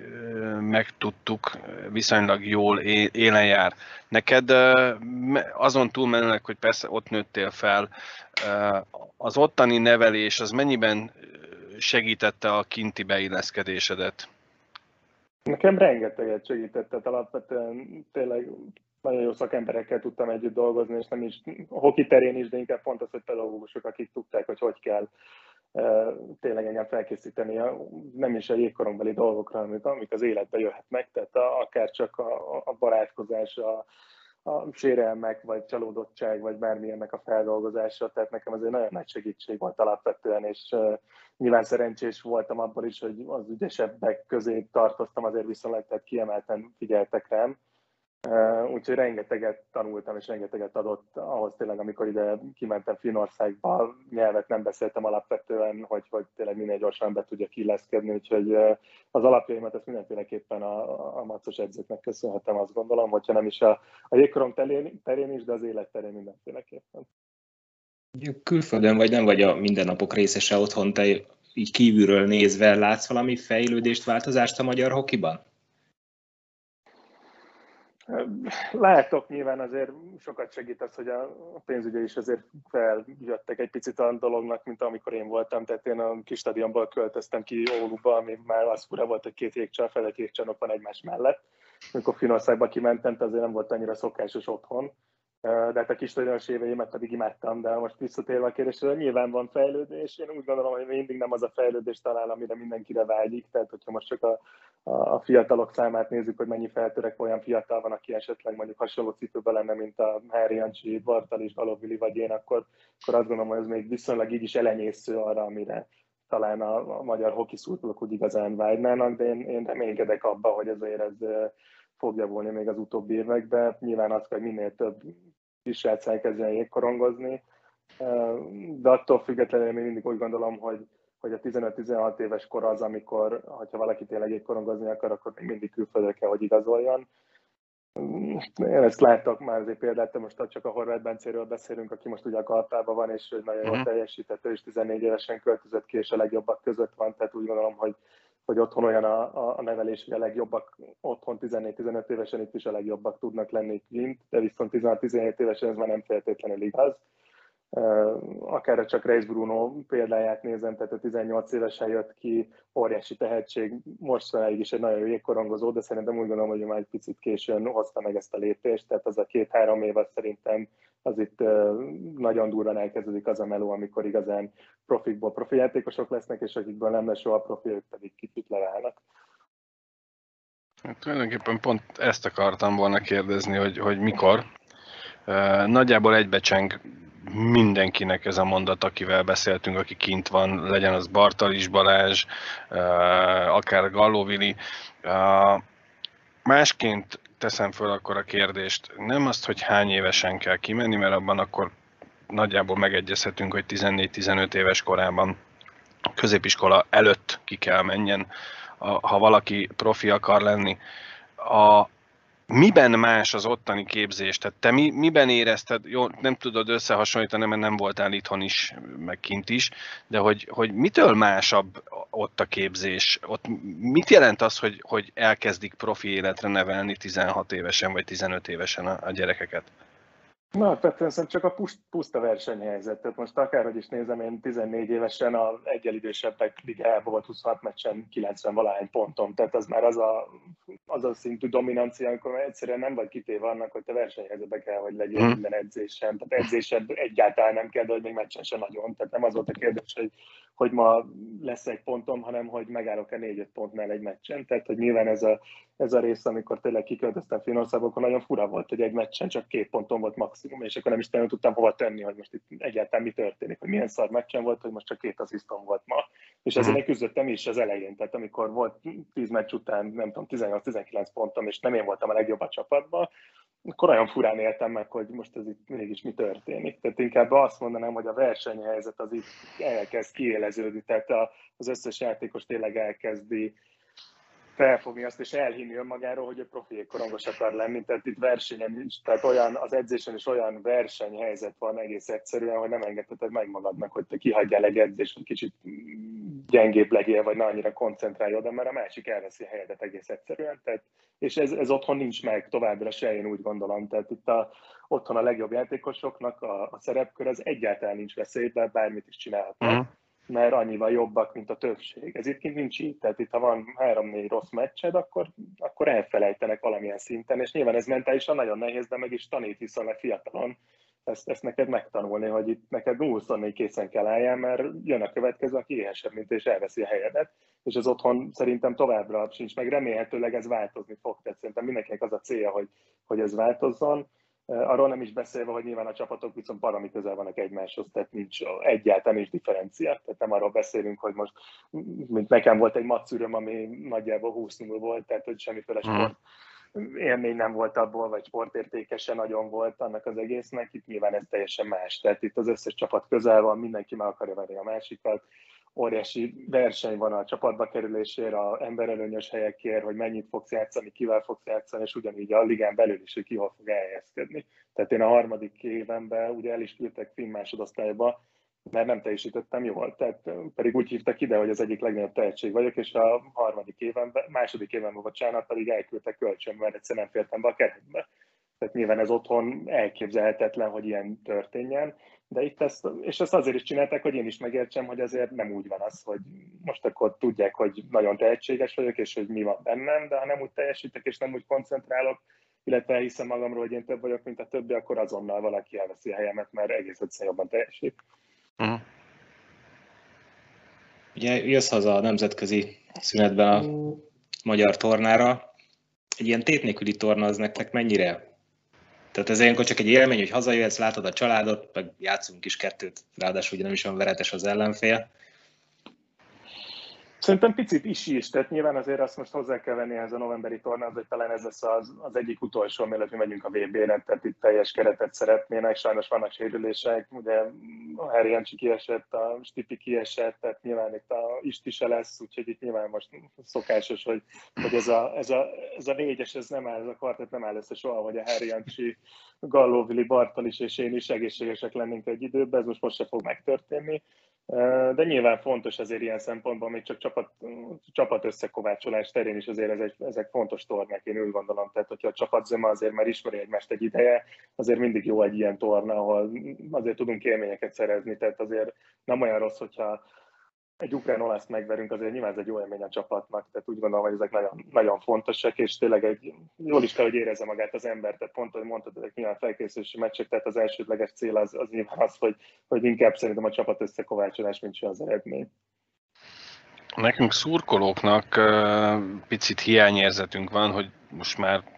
megtudtuk, viszonylag jól élen jár. Neked azon túlmenőleg, hogy persze ott nőttél fel, az ottani nevelés az mennyiben segítette a kinti beilleszkedésedet? Nekem rengeteget segített, alapvetően tényleg nagyon jó szakemberekkel tudtam együtt dolgozni, és nem is hoki terén is, de inkább pont az, hogy pedagógusok, akik tudták, hogy hogy kell tényleg engem felkészíteni, nem is a jégkorongbeli dolgokra, amik, amik az életbe jöhetnek, tehát a, akár csak a, a barátkozás, a, a sérelmek, vagy csalódottság, vagy bármilyennek a feldolgozása, tehát nekem ez egy nagyon nagy segítség volt alapvetően, és nyilván szerencsés voltam abban is, hogy az ügyesebbek közé tartoztam, azért viszonylag, tehát kiemelten figyeltek rám, Úgyhogy rengeteget tanultam, és rengeteget adott ahhoz tényleg, amikor ide kimentem Finországba, nyelvet nem beszéltem alapvetően, hogy, hogy tényleg minél gyorsan be tudjak illeszkedni, úgyhogy az alapjaimat ezt mindenféleképpen a, a macos edzőknek köszönhetem, azt gondolom, hogyha nem is a, a jégkorom terén, terén is, de az élet terén mindenféleképpen. Külföldön vagy nem vagy a mindennapok részese otthon, te így kívülről nézve látsz valami fejlődést, változást a magyar hokiban? Látok nyilván azért sokat segít az, hogy a pénzügye is azért feljöttek egy picit a dolognak, mint amikor én voltam. Tehát én a kis stadionból költöztem ki Óluba, ami már az fura volt, hogy két jégcsarnok, fele jégcsarnok van egymás mellett. Amikor Finországba kimentem, azért nem volt annyira szokásos otthon de hát a kis stadionos éveimet pedig imádtam, de most visszatérve a kérdésre, nyilván van fejlődés, én úgy gondolom, hogy mindig nem az a fejlődés talán, amire mindenkire vágyik, tehát hogyha most csak a, a, fiatalok számát nézzük, hogy mennyi feltörek olyan fiatal van, aki esetleg mondjuk hasonló cipőben lenne, mint a Harry Jancsi, Bartal Galovili vagy én, akkor, akkor azt gondolom, hogy ez még viszonylag így is elenyésző arra, amire talán a, a magyar hoki szurkolók úgy igazán vágynának, de én, én reménykedek abba, hogy ezért ez fog javulni még az utóbbi években. Nyilván az, hogy minél több kisrác elkezdjen jégkorongozni, de attól függetlenül én mindig úgy gondolom, hogy, hogy a 15-16 éves kor az, amikor, ha valaki tényleg jégkorongozni akar, akkor még mindig külföldre kell, hogy igazoljon. Én ezt láttak már azért példát, de most csak a Horváth Bencéről beszélünk, aki most ugye a Karpában van, és hogy nagyon jól mhm. teljesített, ő is 14 évesen költözött ki, és a legjobbak között van, tehát úgy gondolom, hogy hogy otthon olyan a, a nevelés, hogy a legjobbak otthon 14-15 évesen itt is a legjobbak tudnak lenni kint, de viszont 16-17 évesen ez már nem feltétlenül igaz. Akár csak Reis Bruno példáját nézem, tehát a 18 évesen jött ki, óriási tehetség, mostanáig is egy nagyon jó jégkorongozó, de szerintem úgy gondolom, hogy már egy picit későn hozta meg ezt a lépést, tehát az a két-három év az szerintem az itt nagyon durván elkezdődik az a meló, amikor igazán profikból profi játékosok lesznek, és akikből nem lesz soha profi, ők pedig kicsit leválnak. Hát, tulajdonképpen pont ezt akartam volna kérdezni, hogy, hogy mikor. Nagyjából egybecseng mindenkinek ez a mondat, akivel beszéltünk, aki kint van, legyen az Bartalis Balázs, akár Gallovili. Másként teszem föl akkor a kérdést, nem azt, hogy hány évesen kell kimenni, mert abban akkor nagyjából megegyezhetünk, hogy 14-15 éves korában középiskola előtt ki kell menjen, ha valaki profi akar lenni. A, miben más az ottani képzés? Tehát te mi, miben érezted, jó, nem tudod összehasonlítani, mert nem voltál itthon is, meg kint is, de hogy, hogy mitől másabb ott a képzés? Ott mit jelent az, hogy, hogy elkezdik profi életre nevelni 16 évesen vagy 15 évesen a, a gyerekeket? Na, alapvetően csak a puszta versenyhelyzet. Tehát most akárhogy is nézem, én 14 évesen a egyel idősebbek ligájában volt 26 meccsen 90 valány pontom. Tehát az már az a, az a szintű dominancia, amikor egyszerűen nem vagy kitéve annak, hogy te versenyhelyzetbe kell, hogy legyél hmm. minden edzésen. Tehát edzésed egyáltalán nem kell, de hogy még meccsen sem nagyon. Tehát nem az volt a kérdés, hogy, hogy ma lesz egy pontom, hanem hogy megállok-e négy-öt pontnál egy meccsen. Tehát, hogy nyilván ez a, ez a rész, amikor tényleg kiköltöztem Finországba, akkor nagyon fura volt, hogy egy meccsen csak két pontom volt maximum, és akkor nem is nem tudtam hova tenni, hogy most itt egyáltalán mi történik, hogy milyen szar meccsen volt, hogy most csak két asszisztom volt ma. És ezért uh-huh. küzdöttem is az elején, tehát amikor volt 10 meccs után, nem tudom, 18-19 pontom, és nem én voltam a legjobb a csapatban, akkor olyan furán éltem meg, hogy most ez itt mégis mi történik. Tehát inkább azt mondanám, hogy a versenyhelyzet az itt elkezd kiéleződni, tehát az összes játékos tényleg elkezdi felfogni azt, és elhinni önmagáról, hogy a profi korongos akar lenni. Tehát itt versenyen nincs, tehát olyan, az edzésen is olyan versenyhelyzet van egész egyszerűen, hogy nem engedheted meg magadnak, hogy te kihagyjál egy edzést, hogy kicsit gyengébb legyél, vagy ne annyira koncentrálj oda, mert a másik elveszi a helyedet egész egyszerűen. Tehát, és ez, ez otthon nincs meg továbbra se, én úgy gondolom. Tehát itt a, otthon a legjobb játékosoknak a, a szerepkör az egyáltalán nincs veszélyben, bármit is csinálhatnak. Uh-huh mert annyival jobbak, mint a többség. Ez itt nincs így, tehát itt ha van három-négy rossz meccsed, akkor, akkor elfelejtenek valamilyen szinten, és nyilván ez mentálisan nagyon nehéz, de meg is tanít viszonylag fiatalon ezt, ezt neked megtanulni, hogy itt neked 24 készen kell álljál, mert jön a következő, aki éhesebb, mint és elveszi a helyedet, és az otthon szerintem továbbra sincs, meg. Remélhetőleg ez változni fog, tehát szerintem mindenkinek az a célja, hogy, hogy ez változzon, Arról nem is beszélve, hogy nyilván a csapatok viszont valami közel vannak egymáshoz, tehát nincs egyáltalán is differencia. Tehát nem arról beszélünk, hogy most, mint nekem volt egy matszűröm, ami nagyjából 20 0 volt, tehát hogy semmiféle mhm. sport élmény nem volt abból, vagy sportértékese nagyon volt annak az egésznek, itt nyilván ez teljesen más. Tehát itt az összes csapat közel van, mindenki meg akarja venni a másikat, óriási verseny van a csapatba kerülésére, a emberelőnyös helyekért, hogy mennyit fogsz játszani, kivel fogsz játszani, és ugyanígy a ligán belül is, hogy ki hol fog elhelyezkedni. Tehát én a harmadik évenben ugye el is küldtek finn másodosztályba, mert nem teljesítettem jól. Tehát pedig úgy hívtak ide, hogy az egyik legnagyobb tehetség vagyok, és a harmadik évenben, második évenben, bocsánat, pedig elküldtek kölcsön, mert egyszerűen nem fértem be a keretbe. Tehát nyilván ez otthon elképzelhetetlen, hogy ilyen történjen, de itt ezt, és ezt azért is csinálták, hogy én is megértsem, hogy azért nem úgy van az, hogy most akkor tudják, hogy nagyon tehetséges vagyok, és hogy mi van bennem, de ha nem úgy teljesítek, és nem úgy koncentrálok, illetve elhiszem magamról, hogy én több vagyok, mint a többi, akkor azonnal valaki elveszi a helyemet, mert egész egyszerűen jobban teljesít. Uh-huh. Ugye jössz haza a nemzetközi szünetben a magyar tornára. Egy ilyen tét nélküli torna az nektek mennyire tehát ez ilyenkor csak egy élmény, hogy hazajöhetsz, látod a családot, meg játszunk is kettőt, ráadásul ugye nem is olyan veretes az ellenfél. Szerintem picit is is, tehát nyilván azért azt most hozzá kell venni ez a novemberi tornához, hogy talán ez lesz az, az egyik utolsó, mielőtt mi megyünk a VB-re, tehát itt teljes keretet szeretnének, sajnos vannak sérülések, ugye Harry Jancsi kiesett, a Stipi kiesett, tehát nyilván itt a Isti se lesz, úgyhogy itt nyilván most szokásos, hogy, hogy ez, a, ez, a, ez a négyes, ez nem áll, ez a kvartett nem áll össze soha, hogy a Harry Jancsi, Galló, Vili Bartal is és én is egészségesek lennénk egy időben, ez most most se fog megtörténni de nyilván fontos azért ilyen szempontból, még csak csapat, csapat összekovácsolás terén is azért ezek, ezek fontos tornák, én úgy gondolom. Tehát, hogyha a csapatzöme azért már ismeri egymást egy ideje, azért mindig jó egy ilyen torna, ahol azért tudunk élményeket szerezni. Tehát azért nem olyan rossz, hogyha egy ukrán olaszt megverünk, azért nyilván ez egy jó élmény a csapatnak, tehát úgy gondolom, hogy ezek nagyon, nagyon fontosak, és tényleg egy, jól is kell, hogy érezze magát az ember, tehát pont, hogy mondtad, ezek nyilván felkészülési meccsek, tehát az elsődleges cél az, az nyilván az, hogy, hogy inkább szerintem a csapat összekovácsolás, mint se az eredmény. Nekünk szurkolóknak picit hiányérzetünk van, hogy most már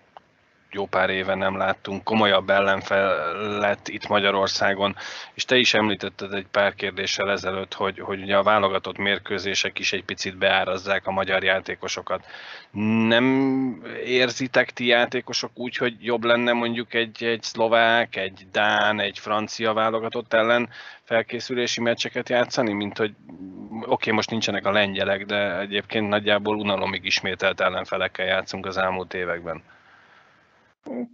jó pár éve nem láttunk komolyabb ellenfelet itt Magyarországon, és te is említetted egy pár kérdéssel ezelőtt, hogy, hogy ugye a válogatott mérkőzések is egy picit beárazzák a magyar játékosokat. Nem érzitek ti játékosok úgy, hogy jobb lenne mondjuk egy, egy szlovák, egy dán, egy francia válogatott ellen felkészülési meccseket játszani, mint hogy oké, okay, most nincsenek a lengyelek, de egyébként nagyjából unalomig ismételt ellenfelekkel játszunk az elmúlt években.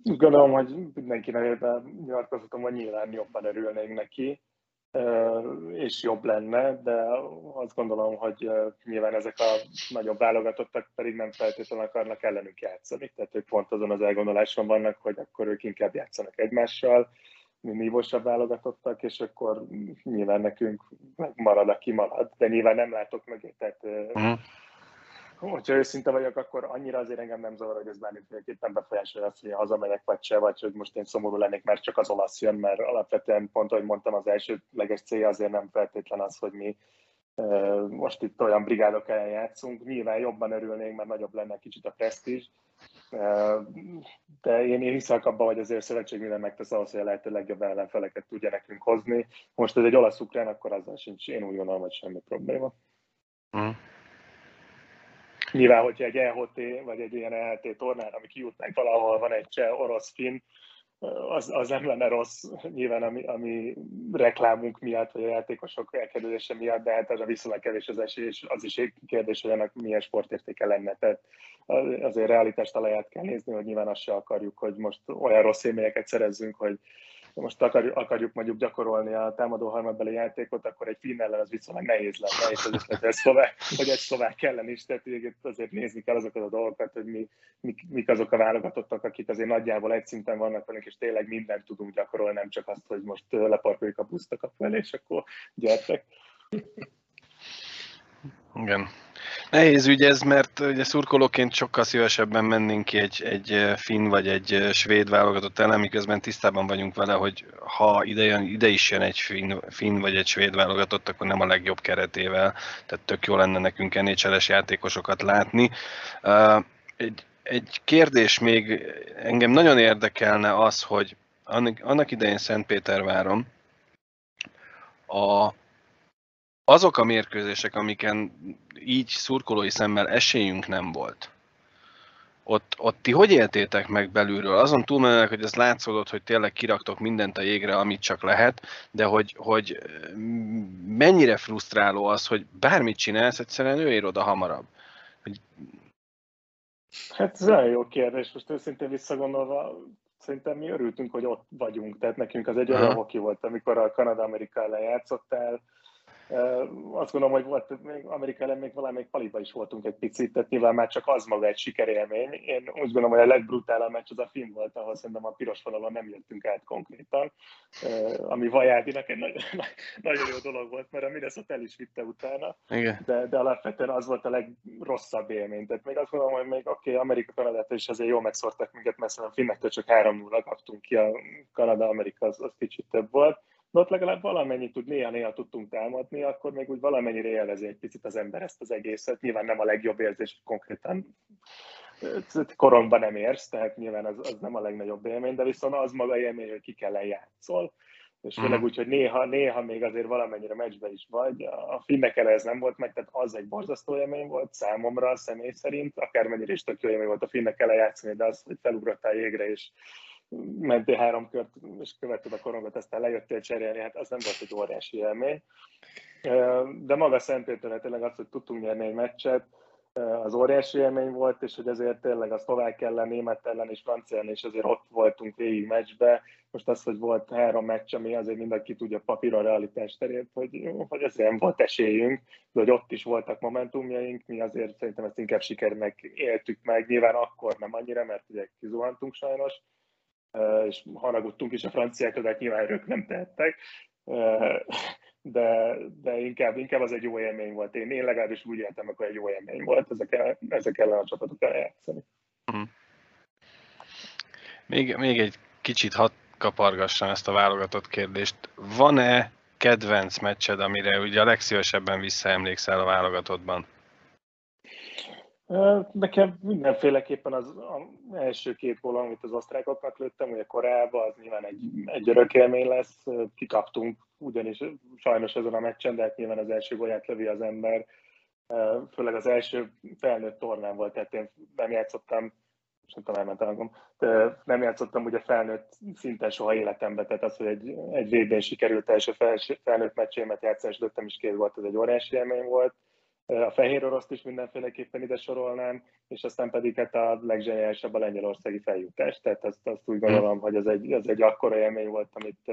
Gondolom, hogy mindenki nevében nyilatkozhatom, hogy nyilván jobban örülnénk neki, és jobb lenne, de azt gondolom, hogy nyilván ezek a nagyobb válogatottak pedig nem feltétlenül akarnak ellenük játszani. Tehát ők pont azon az elgondoláson vannak, hogy akkor ők inkább játszanak egymással, mi nívósabb válogatottak, és akkor nyilván nekünk marad, aki marad. De nyilván nem látok mögé, tehát uh-huh hogyha őszinte vagyok, akkor annyira azért engem nem zavar, hogy ez bármiféleképpen befolyásolja azt, hogy hazamegyek vagy se, vagy hogy most én szomorú lennék, mert csak az olasz jön, mert alapvetően pont, ahogy mondtam, az elsődleges célja azért nem feltétlen az, hogy mi most itt olyan brigádok ellen játszunk. Nyilván jobban örülnénk, mert nagyobb lenne kicsit a presztízs, de én, én hiszek abban, hogy azért a szövetség minden megtesz ahhoz, hogy a lehető legjobb ellenfeleket tudja nekünk hozni. Most ez egy olasz-ukrán, akkor azzal sincs, én úgy gondolom, hogy semmi probléma. Mm. Nyilván, hogyha egy EHT vagy egy ilyen EHT tornára, ami kijutnánk valahol, van egy cseh orosz fin, az, az nem lenne rossz, nyilván ami, ami reklámunk miatt, vagy a játékosok elkerülése miatt, de hát a viszonylag kevés az esély, és az is egy kérdés, hogy ennek milyen sportértéke lenne. Tehát azért realitás talaját kell nézni, hogy nyilván azt se akarjuk, hogy most olyan rossz élményeket szerezzünk, hogy most akarjuk, akarjuk mondjuk gyakorolni a támadó harmadbeli játékot, akkor egy finn ellen az viszonylag nehéz lenne, és az is egy szlovák, hogy egy szlovák ellen is, tehát azért nézni kell azokat a dolgokat, hogy mi, mik, mik azok a válogatottak, akik azért nagyjából egy szinten vannak velünk, és tényleg mindent tudunk gyakorolni, nem csak azt, hogy most leparkoljuk a buszt a kapu és akkor gyertek. Igen. Nehéz ügy ez, mert ugye szurkolóként sokkal szívesebben mennénk ki egy, egy finn vagy egy svéd válogatott ellen, miközben tisztában vagyunk vele, hogy ha ide, jön, ide is jön egy finn, finn vagy egy svéd válogatott, akkor nem a legjobb keretével, tehát tök jó lenne nekünk nhl játékosokat látni. Egy, egy kérdés még, engem nagyon érdekelne az, hogy annak idején Szentpéterváron a, azok a mérkőzések, amiken így szurkolói szemmel esélyünk nem volt, ott, ott ti hogy éltétek meg belülről? Azon túlmenőleg, hogy ez látszódott, hogy tényleg kiraktok mindent a jégre, amit csak lehet, de hogy, hogy mennyire frusztráló az, hogy bármit csinálsz, egyszerűen ő ér oda hamarabb. Hogy... Hát ez nagyon jó kérdés. Most őszintén visszagondolva, szerintem mi örültünk, hogy ott vagyunk. Tehát nekünk az egy olyan hoki volt, amikor a Kanada-Amerika ellen játszottál, azt gondolom, hogy volt még Amerika ellen még valamelyik paliba is voltunk egy picit, tehát nyilván már csak az maga egy sikerélmény. Én úgy gondolom, hogy a legbrutálabb meccs az a film volt, ahol szerintem a piros vonalon nem jöttünk át konkrétan, ami Vajádinak egy nagy, nagyon jó dolog volt, mert a Minnesota el is vitte utána, Igen. De, de alapvetően az volt a legrosszabb élmény. Tehát még azt gondolom, hogy még oké, okay, Amerika Kanadát is azért jól megszortak minket, mert szerintem finnektől csak 3-0 kaptunk ki, a Kanada-Amerika az, az kicsit több volt de ott legalább valamennyit tud, néha-néha tudtunk támadni, akkor még úgy valamennyire élvezi egy picit az ember ezt az egészet. Nyilván nem a legjobb érzés, hogy konkrétan korongban nem érsz, tehát nyilván az, az nem a legnagyobb élmény, de viszont az maga élmény, hogy ki kell játszol, és főleg mhm. úgy, hogy néha, néha még azért valamennyire meccsbe is vagy. A finnek ez nem volt meg, tehát az egy borzasztó élmény volt számomra, személy szerint, akármennyire is tök jó élmény volt a finnek játszani, de az, hogy felugrottál jégre, és mentél három kört, és követted a korongot, aztán lejöttél cserélni, hát az nem volt egy óriási élmény. De maga Szentpéter tényleg az, hogy tudtunk nyerni egy meccset, az óriási élmény volt, és hogy ezért tényleg a szlovák ellen, német ellen és francia ellen is azért ott voltunk végig meccsbe. Most az, hogy volt három meccs, ami azért mindenki tudja papíron a realitás terét, hogy, hogy ezért nem volt esélyünk, de hogy ott is voltak momentumjaink, mi azért szerintem ezt inkább sikernek éltük meg. Nyilván akkor nem annyira, mert ugye kizuhantunk sajnos, és haragudtunk is a franciákra, de hát nyilván ők nem tehettek, de, de inkább, inkább az egy jó élmény volt. Én, én legalábbis úgy éltem, akkor egy jó élmény volt ezek, ezek ellen a csapatokkal játszani. Uh-huh. Még, még egy kicsit hadd kapargassam ezt a válogatott kérdést. Van-e kedvenc meccsed, amire ugye a legszívesebben visszaemlékszel a válogatottban? Nekem mindenféleképpen az, az első két gól, amit az osztrákoknak lőttem, ugye korábban, az nyilván egy, egy örök élmény lesz. Kikaptunk ugyanis sajnos ezen a meccsen, de hát nyilván az első gólját lövi az ember. Főleg az első felnőtt tornán volt, tehát én nem játszottam, és nem elment de nem játszottam ugye felnőtt szinten soha életemben, tehát az, hogy egy, egy vb sikerült első felnőtt meccsémet játszani, és lőttem is két volt, ez egy óriási élmény volt a fehér oroszt is mindenféleképpen ide sorolnám, és aztán pedig hát a legzseniálisabb a lengyelországi feljutás. Tehát azt, azt úgy gondolom, hogy ez egy, ez egy akkora élmény volt, amit,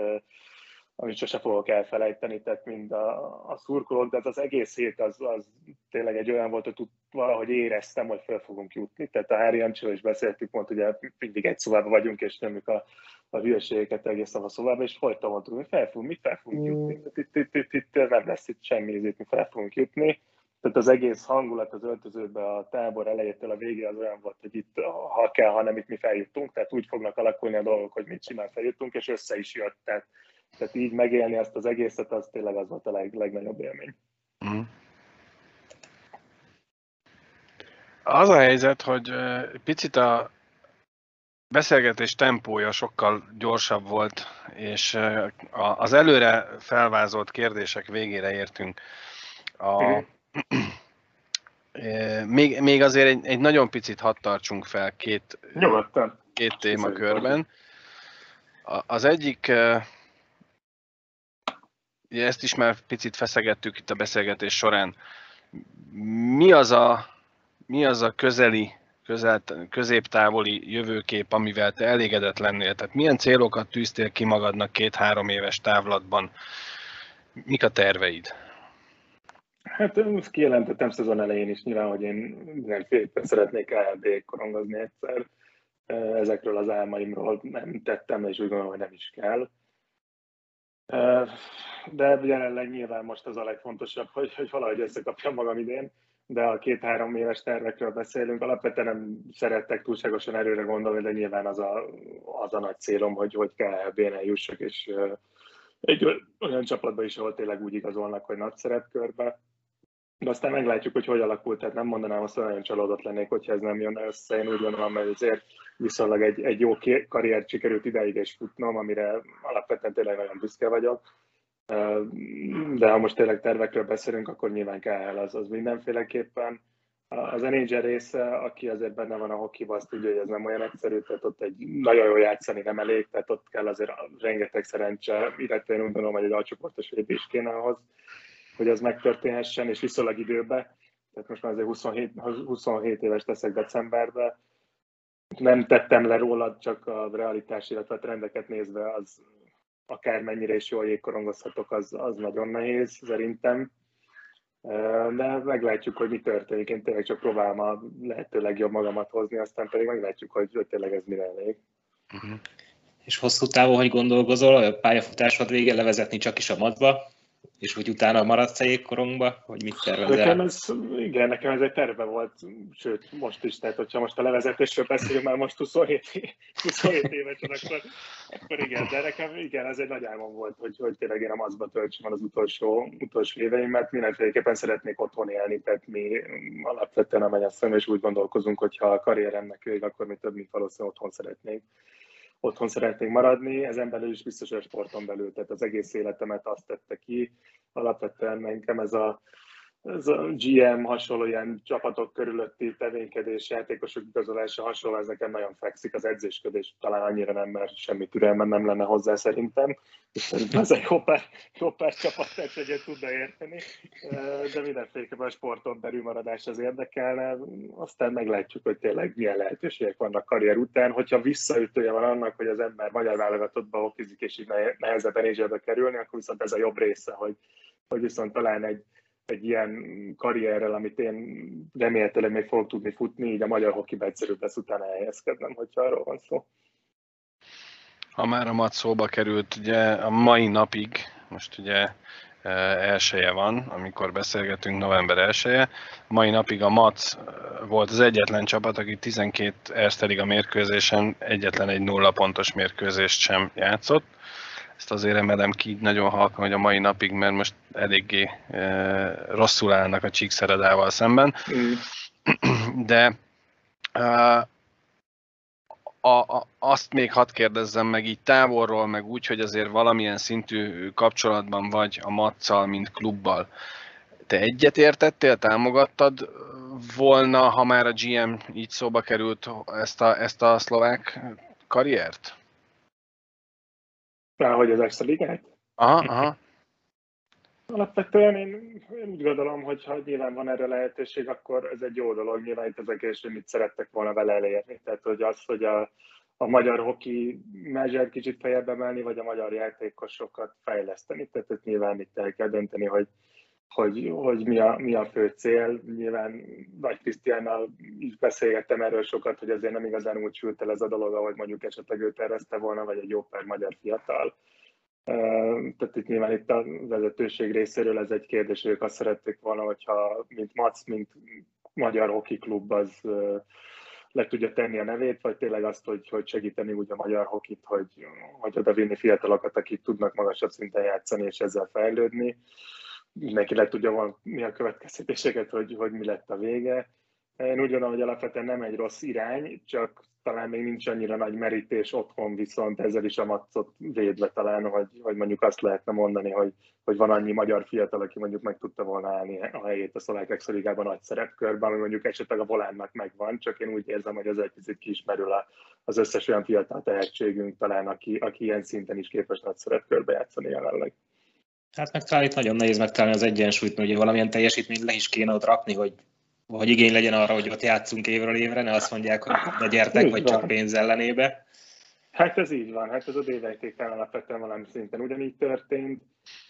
amit sose fogok elfelejteni, tehát mind a, a szurkolók, de az, az egész hét az, az tényleg egy olyan volt, hogy tud, valahogy éreztem, hogy fel fogunk jutni. Tehát a Hári Jancsival is beszéltük, mondta, ugye mindig egy szobában vagyunk, és nyomjuk a, a hülyeségeket egész a szobában, és folyton mondtuk, hogy fel fogunk, mit fel fogunk jutni. Itt, itt, itt, itt, itt nem lesz itt semmi, itt mi fel fogunk jutni tehát az egész hangulat az öltözőben a tábor elejétől a végé az olyan volt, hogy itt ha kell, hanem itt mi feljuttunk, tehát úgy fognak alakulni a dolgok, hogy mit csinál feljuttunk, és össze is jött. Tehát, tehát így megélni ezt az egészet, az tényleg az volt a leg, legnagyobb élmény. Mm. Az a helyzet, hogy picit a beszélgetés tempója sokkal gyorsabb volt, és az előre felvázolt kérdések végére értünk. A, mhm. Még, még azért egy, egy nagyon picit hadd tartsunk fel két, Nyugodtan. két témakörben. Az egyik, ezt is már picit feszegettük itt a beszélgetés során. Mi az a, mi az a közeli, közel, középtávoli jövőkép, amivel te elégedett lennél? Tehát milyen célokat tűztél ki magadnak két-három éves távlatban? Mik a terveid? Hát ezt kijelentettem szezon elején is nyilván, hogy én mindenféleképpen szeretnék ALB korongozni egyszer. Ezekről az álmaimról nem tettem, és úgy gondolom, hogy nem is kell. De jelenleg nyilván most az a legfontosabb, hogy, hogy valahogy összekapjam magam idén, de a két-három éves tervekről beszélünk. Alapvetően nem szerettek túlságosan erőre gondolni, de nyilván az a, az a nagy célom, hogy, hogy kell BNL jussak, és egy olyan csapatba is, ahol tényleg úgy igazolnak, hogy nagy szerepkörbe de aztán meglátjuk, hogy hogy alakult, tehát nem mondanám azt, hogy nagyon csalódott lennék, hogyha ez nem jön össze. Én úgy gondolom, hogy azért viszonylag egy, egy jó karriert sikerült ideig is futnom, amire alapvetően tényleg nagyon büszke vagyok. De ha most tényleg tervekről beszélünk, akkor nyilván kell az, az mindenféleképpen. Az Enager része, aki azért benne van a hokiban, azt tudja, hogy ez nem olyan egyszerű, tehát ott egy nagyon jó játszani nem elég, tehát ott kell azért rengeteg szerencse, illetve én úgy gondolom, hogy egy alcsoportos is kéne ahhoz, hogy ez megtörténhessen, és viszonylag időbe. Tehát most már azért 27, 27 éves leszek decemberben. Nem tettem le rólad, csak a realitás, illetve a trendeket nézve az akármennyire is jól jégkorongozhatok, az, az nagyon nehéz szerintem. De meglátjuk, hogy mi történik. Én tényleg csak próbálom a lehető legjobb magamat hozni, aztán pedig meglátjuk, hogy, hogy tényleg ez mire elég. Uh-huh. És hosszú távon, hogy gondolkozol, a pályafutásod vége levezetni csak is a madba, és hogy utána maradsz a jégkorongba, hogy mit tervezel? Nekem ez, igen, nekem ez egy terve volt, sőt, most is, tehát hogyha most a levezetésről beszélünk, már most 27, 27 évesen, akkor, akkor igen, de nekem igen, ez egy nagy álmom volt, hogy, hogy tényleg én a mazba töltsem az utolsó, utolsó éveimet, mindenféleképpen szeretnék otthon élni, tehát mi alapvetően a menyasszony, és úgy gondolkozunk, hogyha a karrieremnek vég, akkor mi több, mint valószínűleg otthon szeretnék otthon szeretnék maradni, ezen belül is biztos, hogy a sporton belül, tehát az egész életemet azt tette ki. Alapvetően nekem ez a ez a GM hasonló ilyen csapatok körülötti tevékedés, játékosok igazolása hasonló, ez nekem nagyon fekszik, az edzésködés talán annyira nem, mert semmi türelmem nem lenne hozzá szerintem, ez egy jó pár, jó pár csapat egyet tudna érteni, de mindenféleképpen a sporton belül maradás az érdekelne, aztán meglátjuk, hogy tényleg milyen lehetőségek vannak karrier után, hogyha visszaütője van annak, hogy az ember magyar válogatottba hokizik, és így nehezebben kerülni, akkor viszont ez a jobb része, hogy, hogy viszont talán egy egy ilyen karrierrel, amit én remélhetőleg még fogok tudni futni, így a magyar hokiba egyszerűbb lesz utána helyezkednem, hogyha arról van szó. Ha már a mat szóba került, ugye a mai napig, most ugye e, elsője van, amikor beszélgetünk, november elsője. Mai napig a MAC volt az egyetlen csapat, aki 12 Erste a mérkőzésen egyetlen egy nulla pontos mérkőzést sem játszott ezt azért emelem ki nagyon halkan, hogy a mai napig, mert most eléggé e, rosszul állnak a Csíkszeredával szemben. Mm. De e, a, a, azt még hadd kérdezzem meg így távolról, meg úgy, hogy azért valamilyen szintű kapcsolatban vagy a Matszal, mint klubbal. Te egyet értettél, támogattad volna, ha már a GM így szóba került ezt a, ezt a szlovák karriert? Hogy az extra ligát? Aha, aha. Alapvetően én, én úgy gondolom, hogy ha nyilván van erre lehetőség, akkor ez egy jó dolog. Nyilván itt ezek hogy mit szerettek volna vele elérni. Tehát, hogy az, hogy a, a magyar hoki mezser kicsit fejebb emelni, vagy a magyar játékosokat fejleszteni. Tehát ezt nyilván itt el kell dönteni, hogy, hogy, hogy mi, a, mi a fő cél. Nyilván Nagy Krisztiánnal is beszélgettem erről sokat, hogy azért nem igazán úgy sült el ez a dolog, ahogy mondjuk esetleg ő tervezte volna, vagy egy jó pár magyar fiatal. Tehát itt nyilván itt a vezetőség részéről ez egy kérdés, ők azt szerették volna, hogyha mint MAC, mint Magyar Hoki Klub az le tudja tenni a nevét, vagy tényleg azt, hogy, hogy segíteni úgy a magyar hokit, hogy, hogy oda vinni fiatalokat, akik tudnak magasabb szinten játszani és ezzel fejlődni. Mindenki le tudja mi a következtetéseket, hogy, hogy mi lett a vége. Én úgy gondolom, hogy alapvetően nem egy rossz irány, csak talán még nincs annyira nagy merítés otthon, viszont ezzel is a macot védve talán, hogy, hogy mondjuk azt lehetne mondani, hogy, hogy van annyi magyar fiatal, aki mondjuk meg tudta volna állni a helyét a szlovák extraligában nagy szerepkörben, ami mondjuk esetleg a volánnak megvan, csak én úgy érzem, hogy az egy picit kismerül az összes olyan fiatal tehetségünk talán, aki, aki ilyen szinten is képes nagy szerepkörbe játszani jelenleg. Hát meg talán itt nagyon nehéz megtalálni az egyensúlyt, mert ugye valamilyen teljesítményt le is kéne ott rakni, hogy hogy igény legyen arra, hogy ott játszunk évről évre, ne azt mondják, hogy ne gyertek, így vagy van. csak pénz ellenébe. Hát ez így van, hát ez a D-vejtékkel alapvetően valami szinten ugyanígy történt.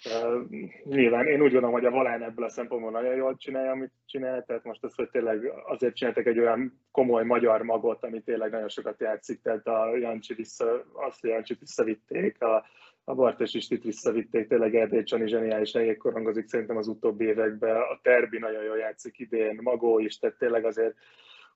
Uh, nyilván én úgy gondolom, hogy a Valán ebből a szempontból nagyon jól csinálja, amit csinál, tehát most az, hogy tényleg azért csináltak egy olyan komoly magyar magot, ami tényleg nagyon sokat játszik, tehát a Jancsi vissza, azt, hogy Jancsit visszavitték, a, a Bartos is itt visszavitték, tényleg Erdély Csani zseniális helyek korongozik szerintem az utóbbi években, a Terbi nagyon jól játszik idén, Magó is, tehát tényleg azért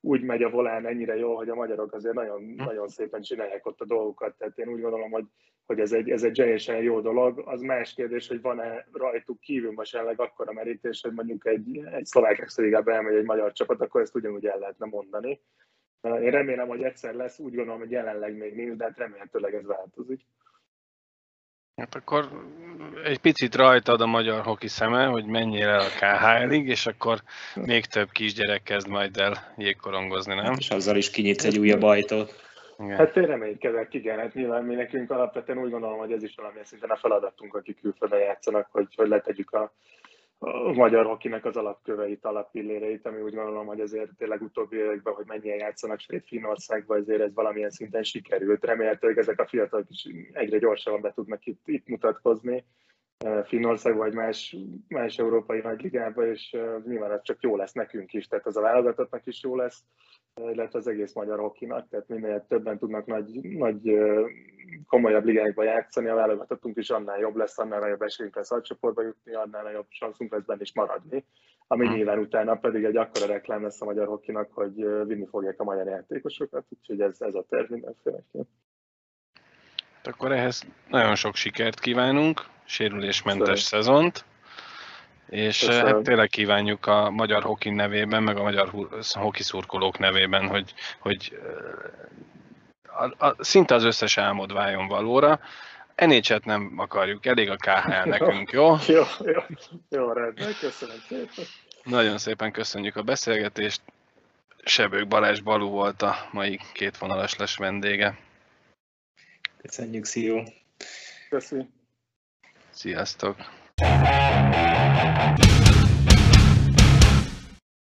úgy megy a volán ennyire jó, hogy a magyarok azért nagyon, hm. nagyon szépen csinálják ott a dolgokat, tehát én úgy gondolom, hogy, hogy ez egy, ez egy teljesen jó dolog. Az más kérdés, hogy van-e rajtuk kívül most jelenleg akkora merítés, hogy mondjuk egy, egy szlovák extraligába elmegy egy magyar csapat, akkor ezt ugyanúgy el lehetne mondani. Én remélem, hogy egyszer lesz, úgy gondolom, hogy jelenleg még nincs, de hát remélhetőleg ez változik. Hát akkor egy picit rajtad a magyar hoki szeme, hogy mennyire a KHL-ig, és akkor még több kisgyerek kezd majd el jégkorongozni, nem? És azzal is kinyitsz egy újabb ajtót. Igen. Hát én reménykedek, igen, hát nyilván mi nekünk alapvetően úgy gondolom, hogy ez is valamilyen szinten a feladatunk, akik külföldön játszanak, hogy, hogy letegyük a, a magyar hokinek az alapköveit, alappilléreit, ami úgy gondolom, hogy azért tényleg utóbbi években, hogy mennyien játszanak svéd Finnországban, ezért ez valamilyen szinten sikerült. Remélhetőleg ezek a fiatalok is egyre gyorsabban be tudnak itt, itt mutatkozni. Finnország vagy más, más európai nagyligába, és nyilván ez csak jó lesz nekünk is, tehát az a válogatottnak is jó lesz, illetve az egész magyar hokinak, tehát minél többen tudnak nagy, nagy komolyabb ligákba játszani, a válogatottunk is annál jobb lesz, annál nagyobb esélyünk lesz a csoportba jutni, annál nagyobb szanszunk lesz benne is maradni, ami nyilván utána pedig egy akkora reklám lesz a magyar hokinak, hogy vinni fogják a magyar játékosokat, úgyhogy ez, ez a terv mindenféleképpen. Akkor ehhez nagyon sok sikert kívánunk, sérülésmentes szezont, és eh, Köszönöm. hát tényleg kívánjuk a magyar hoki nevében, meg a magyar hoki szurkolók nevében, hogy, hogy eh, a, a, szinte az összes álmod váljon valóra. Enécset nem akarjuk, elég a KHL nekünk, jó? Jó, jó, jó rendben, köszönöm szépen. Nagyon szépen köszönjük a beszélgetést. Sebők Balázs Balú volt a mai kétvonalas les vendége. Köszönjük, szia! Köszönjük! Sziasztok!